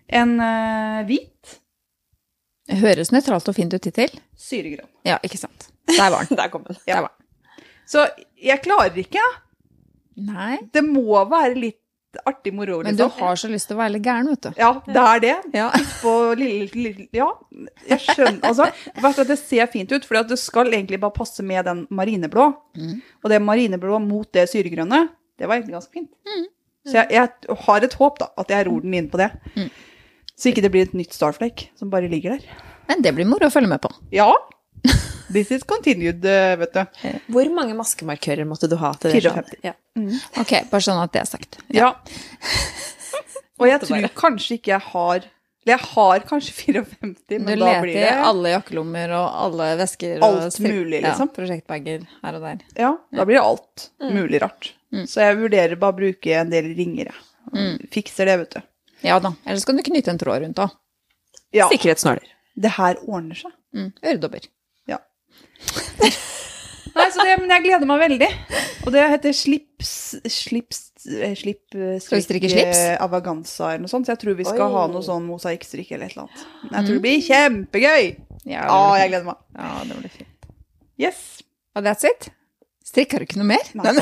En uh, hvit Høres nøytralt og fint ut hittil. syregrønn. Ja, ikke sant. Der var den. Der kom den. Ja. Der var den. Så jeg klarer ikke. Nei, Det må være litt artig moro, men du liksom. har så lyst til å være litt gæren, vet du. Ja, det er det. Ja. På lille, lille Ja, jeg skjønner. Altså, er at det ser fint ut, for det skal egentlig bare passe med den marineblå. Mm. Og det marineblå mot det syregrønne, det var egentlig ganske fint. Mm. Så jeg, jeg har et håp, da, at jeg ror den inn på det. Mm. Så ikke det blir et nytt Starflake som bare ligger der. Men det blir moro å følge med på. Ja. This is continued, eh, vet du. Hvor mange maskemarkører måtte du ha til det? 54. Ja. Ok, bare sånn at det er sagt. Ja. Og jeg tror kanskje ikke jeg har Eller jeg har kanskje 54, Du men da leter i alle jakkelommer og alle vesker. Alt og Alt mulig, liksom. Ja, prosjektbager her og der. Ja, da blir det alt Mm. mulig rart. Så jeg vurderer bare å bruke en del ringere. Mm. Fikser det, vet du. Ja da. Ellers kan du knytte en tråd rundt òg. Ja, Sikkerhetsnåler. det her ordner seg. Mm. Øredobber. Ja. Nei, så det, men jeg gleder meg veldig. Og det heter slips slips, eh, slipp, eh, slips? eh, avaganza eller noe sånt, så jeg tror vi skal Oi. ha noe sånn mosaikkstrikk eller et eller annet. Jeg tror det blir kjempegøy! Ja, Å, jeg gleder meg. ja, det blir fint. Yes. Og that's it? Strikker du ikke noe mer? Nei.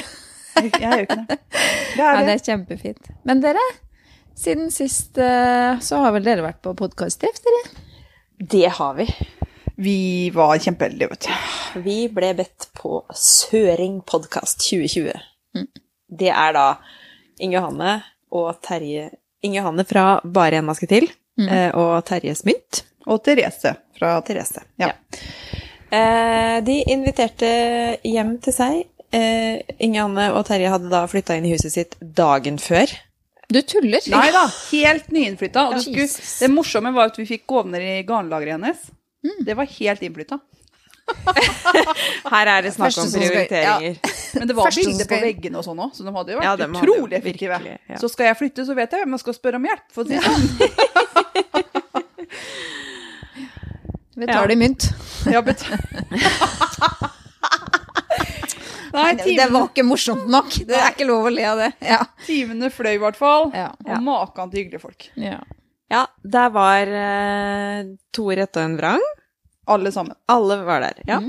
Jeg, gjør ikke det. Det Ja, er det det. er kjempefint. Men dere, siden sist så har vel dere vært på podkast-treff, dere? Det har vi. Vi var kjempeheldige, vet du. Vi ble bedt på Søring podkast 2020. Mm. Det er da Inge Johanne og Terje Inge Johanne fra Bare en maske til, Mm. eh, og Terje Smynt. Og Therese fra Therese. Ja. ja. de inviterte hjem til seg. Eh, Inge Hanne og Terje hadde da flytta inn i huset sitt dagen før. Du tuller? Nei da, helt nyinnflytta. Og det, det morsomme var at vi fikk gå ned i garnlageret hennes. Mm. Det var helt innflytta. Her er det snakk om prioriteringer. skal- prioriteringer. Men det var bilder på veggene og sånn òg, så de hadde jo vært Ja, utrolig effektive. virkelig, ja. Så skal jeg flytte, så vet jeg hvem jeg skal spørre om hjelp. For å si det sånn. Vi tar det i mynt. Ja, bet- Nei, Det var ikke morsomt nok. Det er ikke lov å le av det. Ja. timene fløy i hvert fall. Ja. Og maken til hyggelige folk. ja. Ja, der var eh, to rett og en vrang. Alle sammen. Alle var der, ja.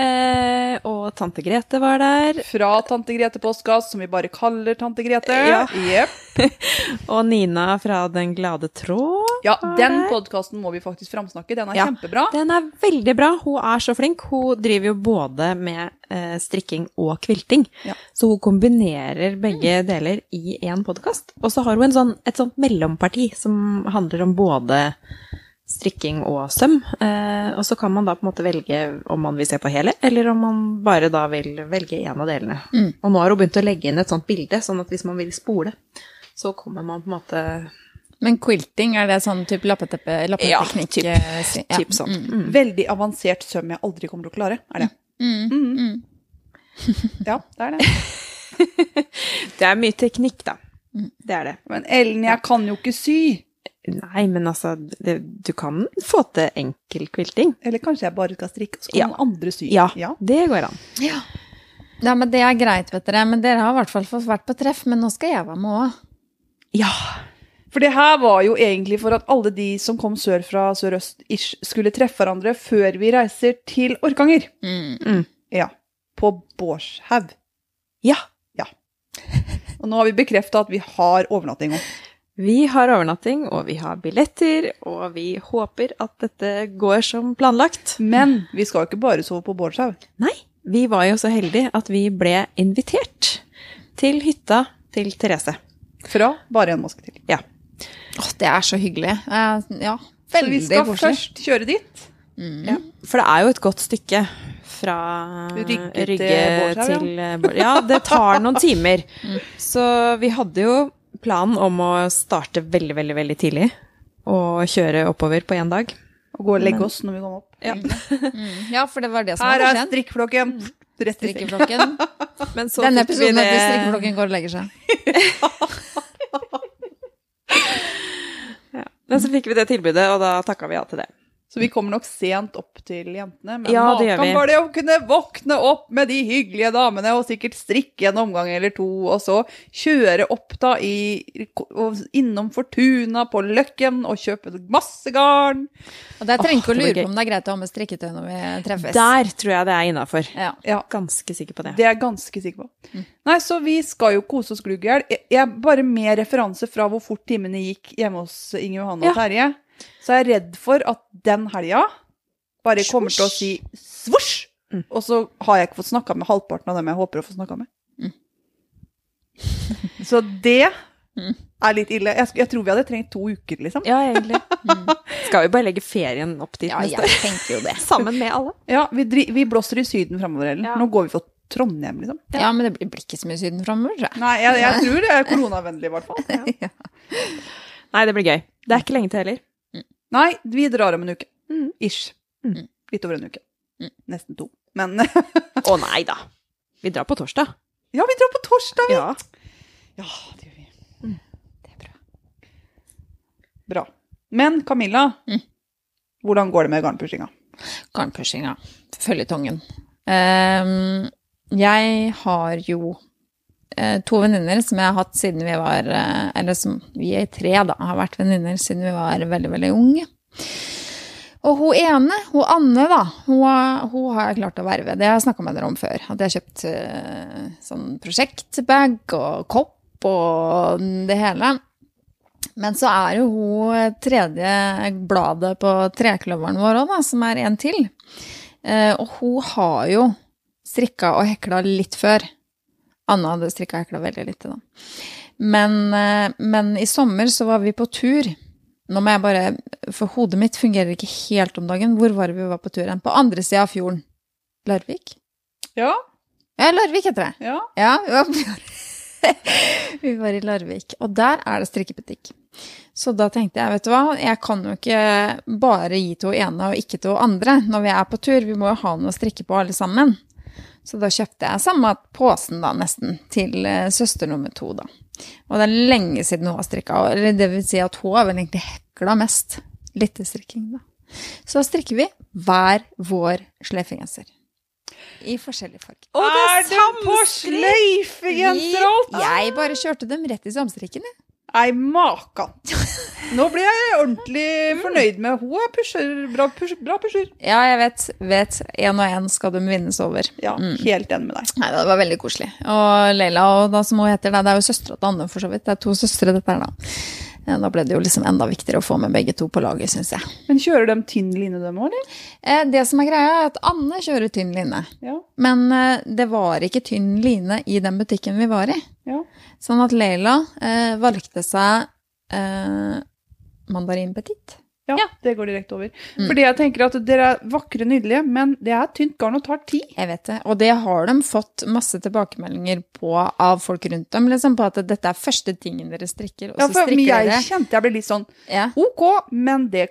Eh, og tante Grete var der. Fra tante Grete Postgass, som vi bare kaller tante Grete. Ja. Yep. Og Nina fra Den glade tråd. ja den podkasten må vi faktisk framsnakke. Den er Ja. kjempebra. Den er veldig bra. Hun er så flink. Hun driver jo både med eh, strikking og kvilting. Ja. Så hun kombinerer begge deler i én podkast. Og så har hun en sånn, et sånt mellomparti som handler om både strikking og søm. Eh, og så kan man da på en måte velge om man vil se på hele, eller om man bare da vil velge en av delene. Mm. Og nå har hun begynt å legge inn et sånt bilde, sånn at hvis man vil spole, så kommer man på en måte Men quilting, er det sånn type lappeteppe, lappeteknikk? typ- eh, ja. typ sånn. Mm. Veldig avansert søm jeg aldri kommer til å klare. Er det? Mm. Mm. Ja, det er det. Det er mye teknikk, da. Mm. Det er det. Men Ellen, jeg kan jo ikke sy. Nei, men altså, det, du kan få til enkel quilting. Eller kanskje jeg bare skal strikke, og så kan Ja. noen andre sy. Ja, ja. det går an. Ja. ja, men det er greit, vet dere. Men dere har i hvert fall fått vært på treff, men nå skal jeg være med òg. Ja. For det her var jo egentlig for at alle de som kom sør fra sørøst, ish, skulle treffe hverandre før vi reiser til Orkanger. Mm. Ja. På Bårdshaug. Ja. Og nå har vi bekrefta at vi har overnatting òg. Vi har overnatting, og vi har billetter, og vi håper at dette går som planlagt. Men vi skal jo ikke bare sove på Bårdshaug. Nei, vi var jo så heldige at vi ble invitert til hytta til Therese. Fra bare en maske til. Ja. Åh, det er så hyggelig. Eh, ja, Så vi skal koselig. først kjøre dit. ja. For det er jo et godt stykke fra Rygge til Bårdshaug, ja. til eh, Ja, det tar noen timer. Så vi hadde jo planen om å starte veldig, veldig, veldig tidlig. Og kjøre oppover på én dag. Og gå og legge oss når vi kommer opp. Ja. Mm. Ja, for det var det som Her hadde er skjedd. strikkeflokken. Rett i. Strikkeflokken. Men så Denne episoden heter det- Strikkeflokken går og legger seg. Men så fikk vi det tilbudet, og da takka vi ja til det. Så vi kommer nok sent opp til jentene. Men Ja, det gjør vi. var det å kunne våkne opp med de hyggelige damene og sikkert strikke en omgang eller to, og så kjøre opp da i, innom Fortuna på Løkken og kjøpe masse garn. Og der trenger ikke å lure på om det er greit å ha med strikketøy når vi treffes. Der tror jeg det er innafor. Ja. Ja, Ganske sikker på det. det er jeg ganske sikker på. Nei, så vi skal jo kose oss glugg i hjel. Bare med referanse fra hvor fort timene gikk hjemme hos Inge Johanne og Ja. Terje, så er jeg redd for at den helga bare kommer til å si svosj! Mm. Og så har jeg ikke fått snakka med halvparten av dem jeg håper å få snakka med. Mm. Så det er litt ille. Jeg, jeg tror vi hadde trengt to uker, liksom. Ja, egentlig. Skal vi bare legge ferien opp dit ja, neste jeg tenker jo det. Sammen med alle. Ja, vi, dri vi blåser i Syden framover, Ellen. Ja. Nå går vi for Trondheim, liksom. Ja, men det blir ikke så mye Syden framover, tror jeg. Nei, jeg, jeg tror det er koronavennlig, i hvert fall. Ja. Nei, det blir gøy. Det er ikke lenge til heller. Nei, vi drar om en uke. Mm. Ish. Mm. Litt over en uke. Mm. Nesten to. Men Å nei da. Vi drar på torsdag. ja, vi drar på torsdag! vi. Ja. Ja, det gjør vi. Mm. Det er bra. Bra. Men Camilla, hvordan går det med garnpushinga? Garnpushinga. Føljetongen. Um, jeg har jo to venninner som jeg har hatt siden vi var eh, Eller som vi er tre, da, har vært venninner siden vi var veldig, veldig unge. Og hun ene, hun Anne, da, hun, hun har jeg klart å verve. Det har jeg snakka med dere om før. At jeg har kjøpt eh, sånn prosjektbag og kopp og det hele. Men så er jo hun tredje bladet på trekløveren vår òg, da, som er en til. Eh, og hun har jo strikka og hekla litt før. Anna hadde strikka og hekla veldig lite, da. Men, eh, men i sommer så var vi på tur. Nå må jeg bare For hodet mitt fungerer ikke helt om dagen. Hvor var det vi var på tur hen? På andre sida av fjorden. Larvik? Ja, Ja, Larvik heter det. ja. Ja, vi var, vi var i Larvik, og der er det strikkebutikk. Så da tenkte jeg, vet du hva, jeg kan jo ikke bare gi til hun ene og ikke til hun andre når vi er på tur. Vi må jo ha noe å strikke på alle sammen. Så da kjøpte jeg samme posen da, nesten, til eh, søster nummer to, da. Og det er lenge siden hun har strikka, eller det vil si at hun har vel egentlig hekla mest. Litt strikking, da. Så da strikker vi hver vår sløyfegenser. I forskjellige farger. Og det er er det på sløyfegenser alt? Jeg bare kjørte dem rett i samstrikken, jeg. Nei, makan. Nå ble jeg ordentlig fornøyd med Hun er pusher, bra, pusher, bra pusher. Ja, jeg vet. vet. Én og én skal de vinnes over. Ja, helt enig med deg. Nei, det var veldig koselig. Og Leila, og da som hun heter, det er jo søstera til Anne, for så vidt. Det er to søstre, dette her, da. Ja, Da ble det jo liksom enda viktigere å få med begge to på laget, syns jeg. Men kjører de tynn line, dem òg, eller? Eh, Det som er greia, er at Anne kjører tynn line. Ja. Men eh, det var ikke tynn line i den butikken vi var i. ja. Sånn at Leila eh, valgte seg eh, mandarin petit. Ja, det går direkte over. Fordi jeg tenker at dere er vakre, nydelige, men det er tynt garn og tar tid. Jeg vet det. Og det har de fått masse tilbakemeldinger på av folk rundt dem, liksom, på at dette er første tingen dere strikker, og Ja, så for strikker jeg dere. kjente jeg ble litt sånn Ja. OK, men det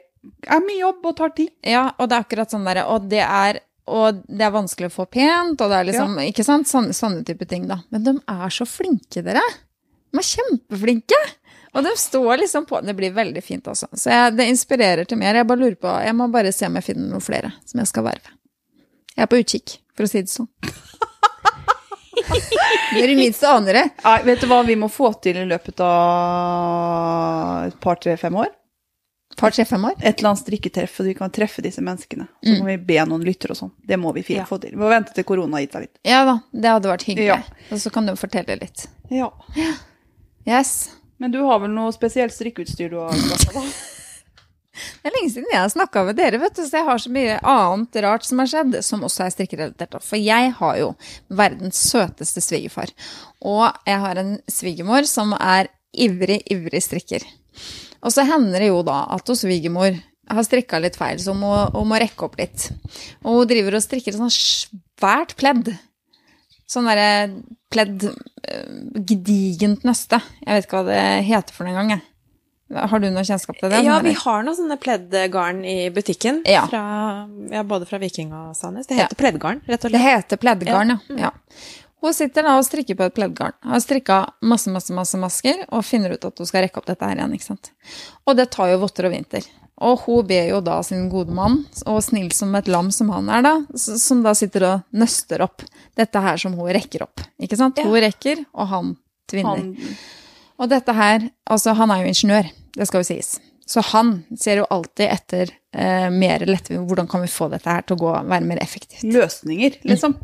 er mye jobb og tar tid. ja, og det er akkurat sånn derre Og det er og det er vanskelig å få pent, og det er liksom Ikke sant? Sånne, sånne type ting, da. Men de er så flinke, dere. De er kjempeflinke! Og de står liksom på Det blir veldig fint, altså. Så jeg, det inspirerer til mer. Jeg bare lurer på Jeg må bare se om jeg finner noen flere som jeg skal verve. Jeg er på utkikk, for å si det sånn. Det er minst aner det. Nei, vet du hva vi må få til i løpet av et par, tre, fem år? Par, tre, fem år. Et eller annet strikketreff, så vi kan treffe disse menneskene. Så må vi be noen lyttere og sånn. Det må vi fint Ja. få til. Vi må vente til korona har gitt seg litt. Ja da, det hadde vært hyggelig. Ja. Og så kan du fortelle litt. Ja. Yes. Men du har vel noe spesielt strikkeutstyr du har skaffa, da? Det er lenge siden jeg har snakka med dere, vet du, så jeg har så mye annet rart som har skjedd, som også er strikkerelatert. For jeg har jo verdens søteste svigerfar. Og jeg har en svigermor som er ivrig, ivrig strikker. Og så hender det jo da at hos svigermor har strikka litt feil, så hun må, hun må rekke opp litt. Og hun driver og strikker et sånt svært pledd. Sånn derre pledd øh, Gedigent nøste. Jeg vet ikke hva det heter for noen gang, jeg. Har du noe kjennskap til det? Ja, vi har noen sånne pleddgarn i butikken. Ja. Fra, ja, både fra Viking og Sandnes. Det heter pleddgarn, rett og slett. Det heter pleddgarn, ja. ja. Hun sitter da og strikker på et pleddgarn. Har strikka masse, masse, masse masker og finner ut at hun skal rekke opp dette her igjen. ikke sant? Og det tar jo votter og vinter. Og hun ber jo da sin gode mann, og snill som et lam som han er da, som da sitter og nøster opp dette her som hun rekker opp. Ikke sant? Ja. Hun rekker, og han tvinner. Han, Og dette her, altså han er jo ingeniør, det skal jo sies. Så han ser jo alltid etter eh, mer lettvint, hvordan kan vi få dette her til å gå, være mer effektivt. løsninger, liksom.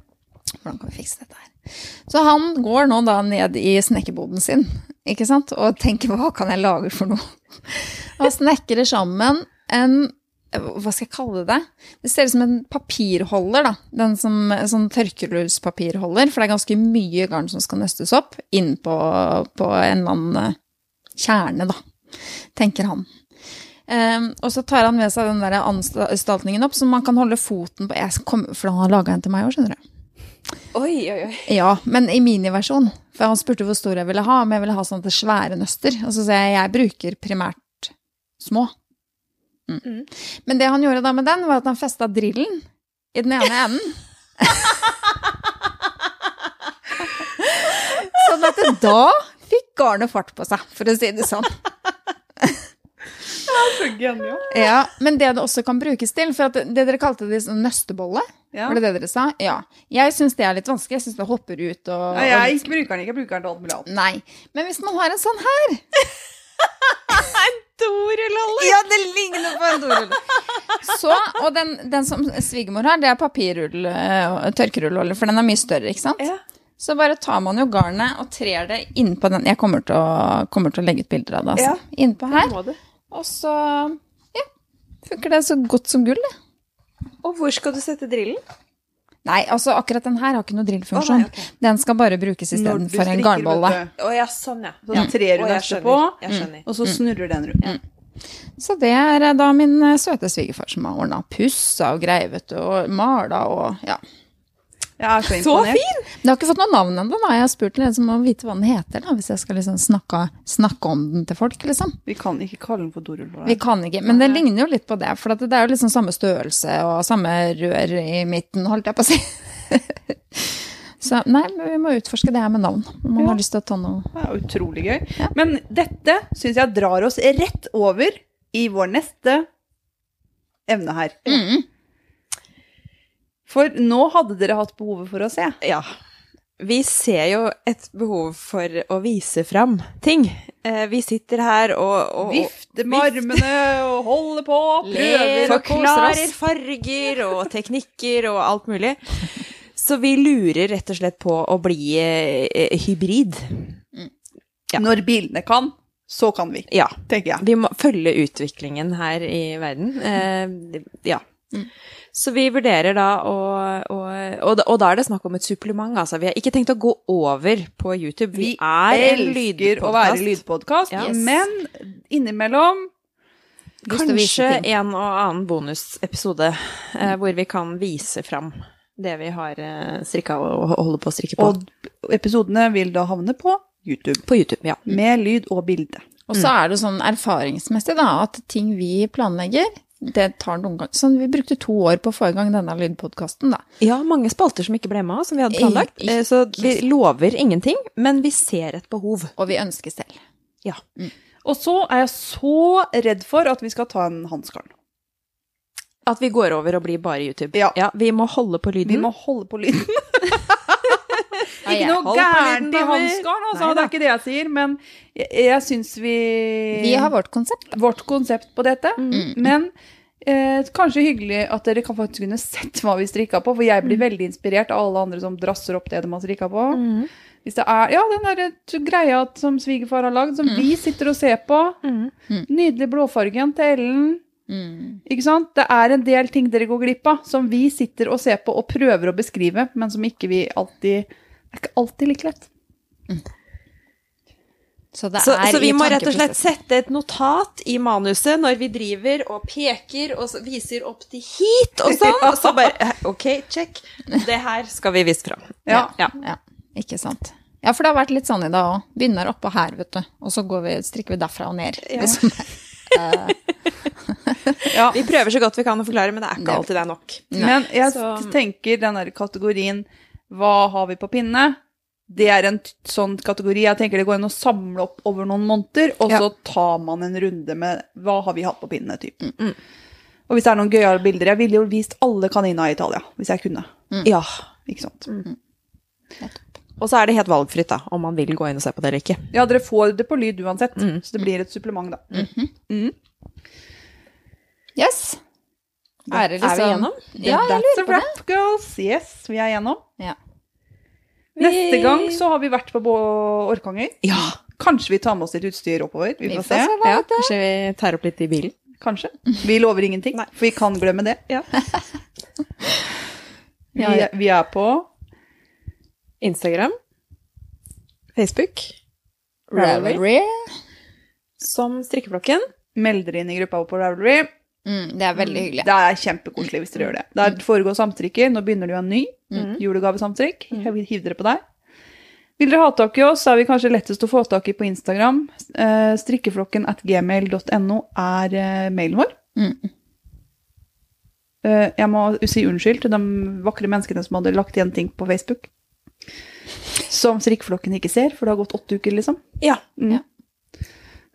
Hvordan kan vi fikse dette her? Så han går nå da ned i snekkerboden sin, ikke sant, og tenker hva kan jeg lage for noe? Og snekrer sammen en hva skal jeg kalle det? Det ser ut som en papirholder, da. Den som, sånn tørkerullspapirholder, for det er ganske mye garn som skal nøstes opp inn på, en eller annen eh, kjerne, da, tenker han. Um, og så tar han med seg den der anstaltningen opp, som man kan holde foten på. Jeg kom, for han har laga en til meg òg, skjønner du. Oi, oi, oi. Ja, men i miniversjon. For han spurte hvor stor jeg ville ha, om jeg ville ha sånne svære nøster. Og så sier jeg jeg bruker primært små. Mm. Men det han gjorde da med den, var at han festa drillen i den ene enden. sånn at da fikk garnet fart på seg, for å si det sånn. Ja, Men det det også kan brukes til For at det dere kalte det sånn nøstebolle, Ja. var det det dere sa? Ja. Jeg syns det er litt vanskelig. Jeg syns det hopper ut og, Nei, jeg bruker den ikke, jeg bruker den til alt mulig og annet. Nei. Men hvis man har en sånn her En Dorullalle! Ja, det ligner på en dorull. Så, og den, den som svigermor har, det er papirrull, eh, for den er mye større, ikke sant? Ja. Så bare tar man jo garnet og trer det innpå den. Jeg kommer til å, kommer til å legge ut bilder av det, altså. Ja. Innpå her. Du. Og så, ja, funker det så godt som gull, det. Og hvor skal du sette drillen? Nei, altså akkurat den her har ikke noe drillfunksjon. Oh, nei, ok. Den skal bare brukes istedenfor en garnbolle. Å oh, ja, sånn, ja. Så trer du Å, jeg nøstet på, og så snurrer den rundt. Så det er da min eh, søte svigerfar som har ordna pussa og greivet vet du, og mala og ja. Jeg er så Så imponert. fin! Du har ikke fått noe navn ennå, da. Jeg har spurt en som må vite hva den heter, da, hvis jeg skal liksom snakke, snakke om den til folk, liksom. Vi kan ikke kalle den for dorull. Vi kan ikke, men det ligner jo litt på det, for det er jo liksom samme størrelse og samme rør i midten, holdt jeg på å si. Så nei, men vi må utforske det her med navn. Om man Ja. har lyst til å ta noe Det er utrolig gøy. Men dette syns jeg drar oss rett over i vår neste evne her. For nå hadde dere hatt behovet for å se. Ja. Vi ser jo et behov for å vise fram ting. Eh, Vi sitter her og, og, Vifter med armene og holder på, prøver og forklarer farger og teknikker og alt mulig. Så vi lurer rett og slett på å bli eh, hybrid. Ja. Når bilene kan, så kan vi, Ja. tenker jeg. Vi må følge utviklingen her i verden. Eh, ja. Så vi vurderer da å, og, og, og da er det snakk om et supplement, altså. Vi har ikke tenkt å gå over på YouTube. Vi, Vi er en elsker å være lydpodkast. yes. Men innimellom Kanskje en og annen bonusepisode eh, hvor vi kan vise fram det vi har eh, strikka og holder på å strikke på. Og episodene vil da havne på YouTube. på YouTube, ja. Med lyd og bilde. Og så er det sånn erfaringsmessig da, at ting vi planlegger, det tar noen ganger Sånn, vi brukte to år på å få i gang denne lydpodkasten, da. Ja, mange spalter som ikke ble med, som vi hadde planlagt. Eh, Så vi lover ingenting, men vi ser et behov. Og vi ønsker selv. Ja. Og så er jeg så redd for at vi skal ta en Hanskarn. At vi går over og blir bare YouTube. Ja. vi må holde på lyden. Vi må holde på lyden. Nei, Ikke noe gærent i damer. Altså. Det er ikke det jeg sier. Men jeg, jeg syns vi Vi har vårt konsept. da. vårt konsept på dette. Mm. Men eh, kanskje hyggelig at dere kan faktisk kunne sett hva vi strikka på, for jeg Mm. blir veldig inspirert av alle andre som drasser opp det de har strikka på. Mm. Hvis det er ja, den der greia som svigerfar har lagd, som vi sitter og ser på. Mm. Nydelig blåfargen til Ellen. Mm. Ikke sant? Det er en del ting dere går glipp av, som vi sitter og ser på og prøver å beskrive, men som ikke vi alltid Det er ikke alltid like lett. Så det Så, er så vi må rett og slett sette et notat i manuset når vi driver og peker og viser opp til hit og sånn, og så bare eh, Ok, check. Det her skal vi vise fram. Ja. ja. Ja, ikke sant. Ja, for det har vært litt sånn i dag òg. Begynner oppå her, vet du. Og så går vi, strikker vi derfra og ned. Ja. Liksom. Ja. Vi prøver så godt vi kan å forklare, men det er ikke alltid det er nok. Men jeg Så- tenker den der kategorien Hva har vi på pinne? Det er en sånn kategori jeg tenker det går an å samle opp over noen måneder, og Ja. så tar man en runde med hva har vi hatt på pinne, typen. Mm, Og hvis det er noen gøyale bilder Jeg ville jo vist alle kanina i Italia, hvis jeg kunne. Ja. Ikke sant? Mm. Og så er det helt valgfritt, da, om man vil gå inn og se på det eller ikke. Ja, dere får det på lyd uansett, Mm. så det blir et supplement, da. Yes. Er det liksom Er vi igjennom? Ja, jeg lurer på det. wrap, girls. Yes, vi er gjennom. Ja. Neste gang så har vi vært på Orkanger. Ja! Kanskje vi tar med oss litt utstyr oppover. Vi Vi får se. se ja kanskje vi tar opp litt i bilen. Kanskje. Vi lover ingenting, for vi kan glemme det. Ja. Vi, vi er på Instagram. Facebook. Ravelry. Ravelry. Som strikkeflokken. Meld dere inn i gruppa på Ravelry. Mm, det er veldig hyggelig. Det er kjempekoselig hvis dere gjør det. Det foregår samtrykker. Nå begynner det jo en ny Mm. vil hive dere på deg. Vil dere ha tak i oss, så er vi kanskje lettest å få tak i på Instagram. Eh, strikkeflokken at gmail.no er eh, mailen vår. Mm. Eh, jeg må si unnskyld til de vakre menneskene som hadde lagt igjen ting på Facebook. Som strikkeflokken ikke ser, for det har gått åtte uker, liksom. Ja. Mm.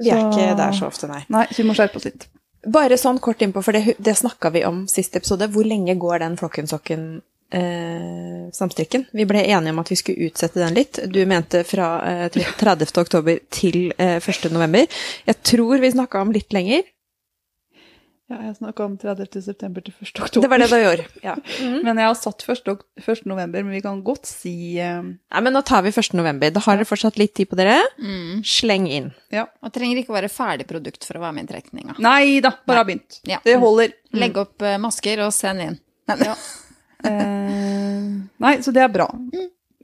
Vi er Så- ikke der så ofte, nei. Nei, så vi må skjerpe oss litt. Bare sånn kort innpå, for det, det snakka vi om sist episode. Hvor lenge går den Flokkensokken-samstrikken? vi ble enige om at vi skulle utsette den litt. Du mente fra eh, 30. oktober til eh, 1. november. Jeg tror vi snakka om litt lenger. Ja, jeg snakka om 30. september til 1. oktober. Det var det du gjorde. ja. mm. Men jeg har satt 1. 1. november, men vi kan godt si uh... Nei, men nå tar vi 1. november. Da har dere fortsatt litt tid på dere. Sleng inn. Ja. Og trenger ikke å være ferdig produkt for å være med i trekninga. Nei da, bare ha begynt. Ja. Det holder. Legg opp eh, masker og send inn. Ja. Eh, nei, så det er bra.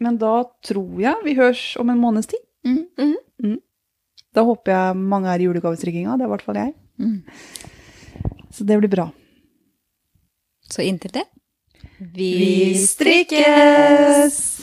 Men da tror jeg vi høres om en måneds tid. Mhm. Mm. Da håper jeg mange er i julegavestrikkinga. Det er i hvert fall jeg. Så det blir bra. Så inntil det Vi strikkes!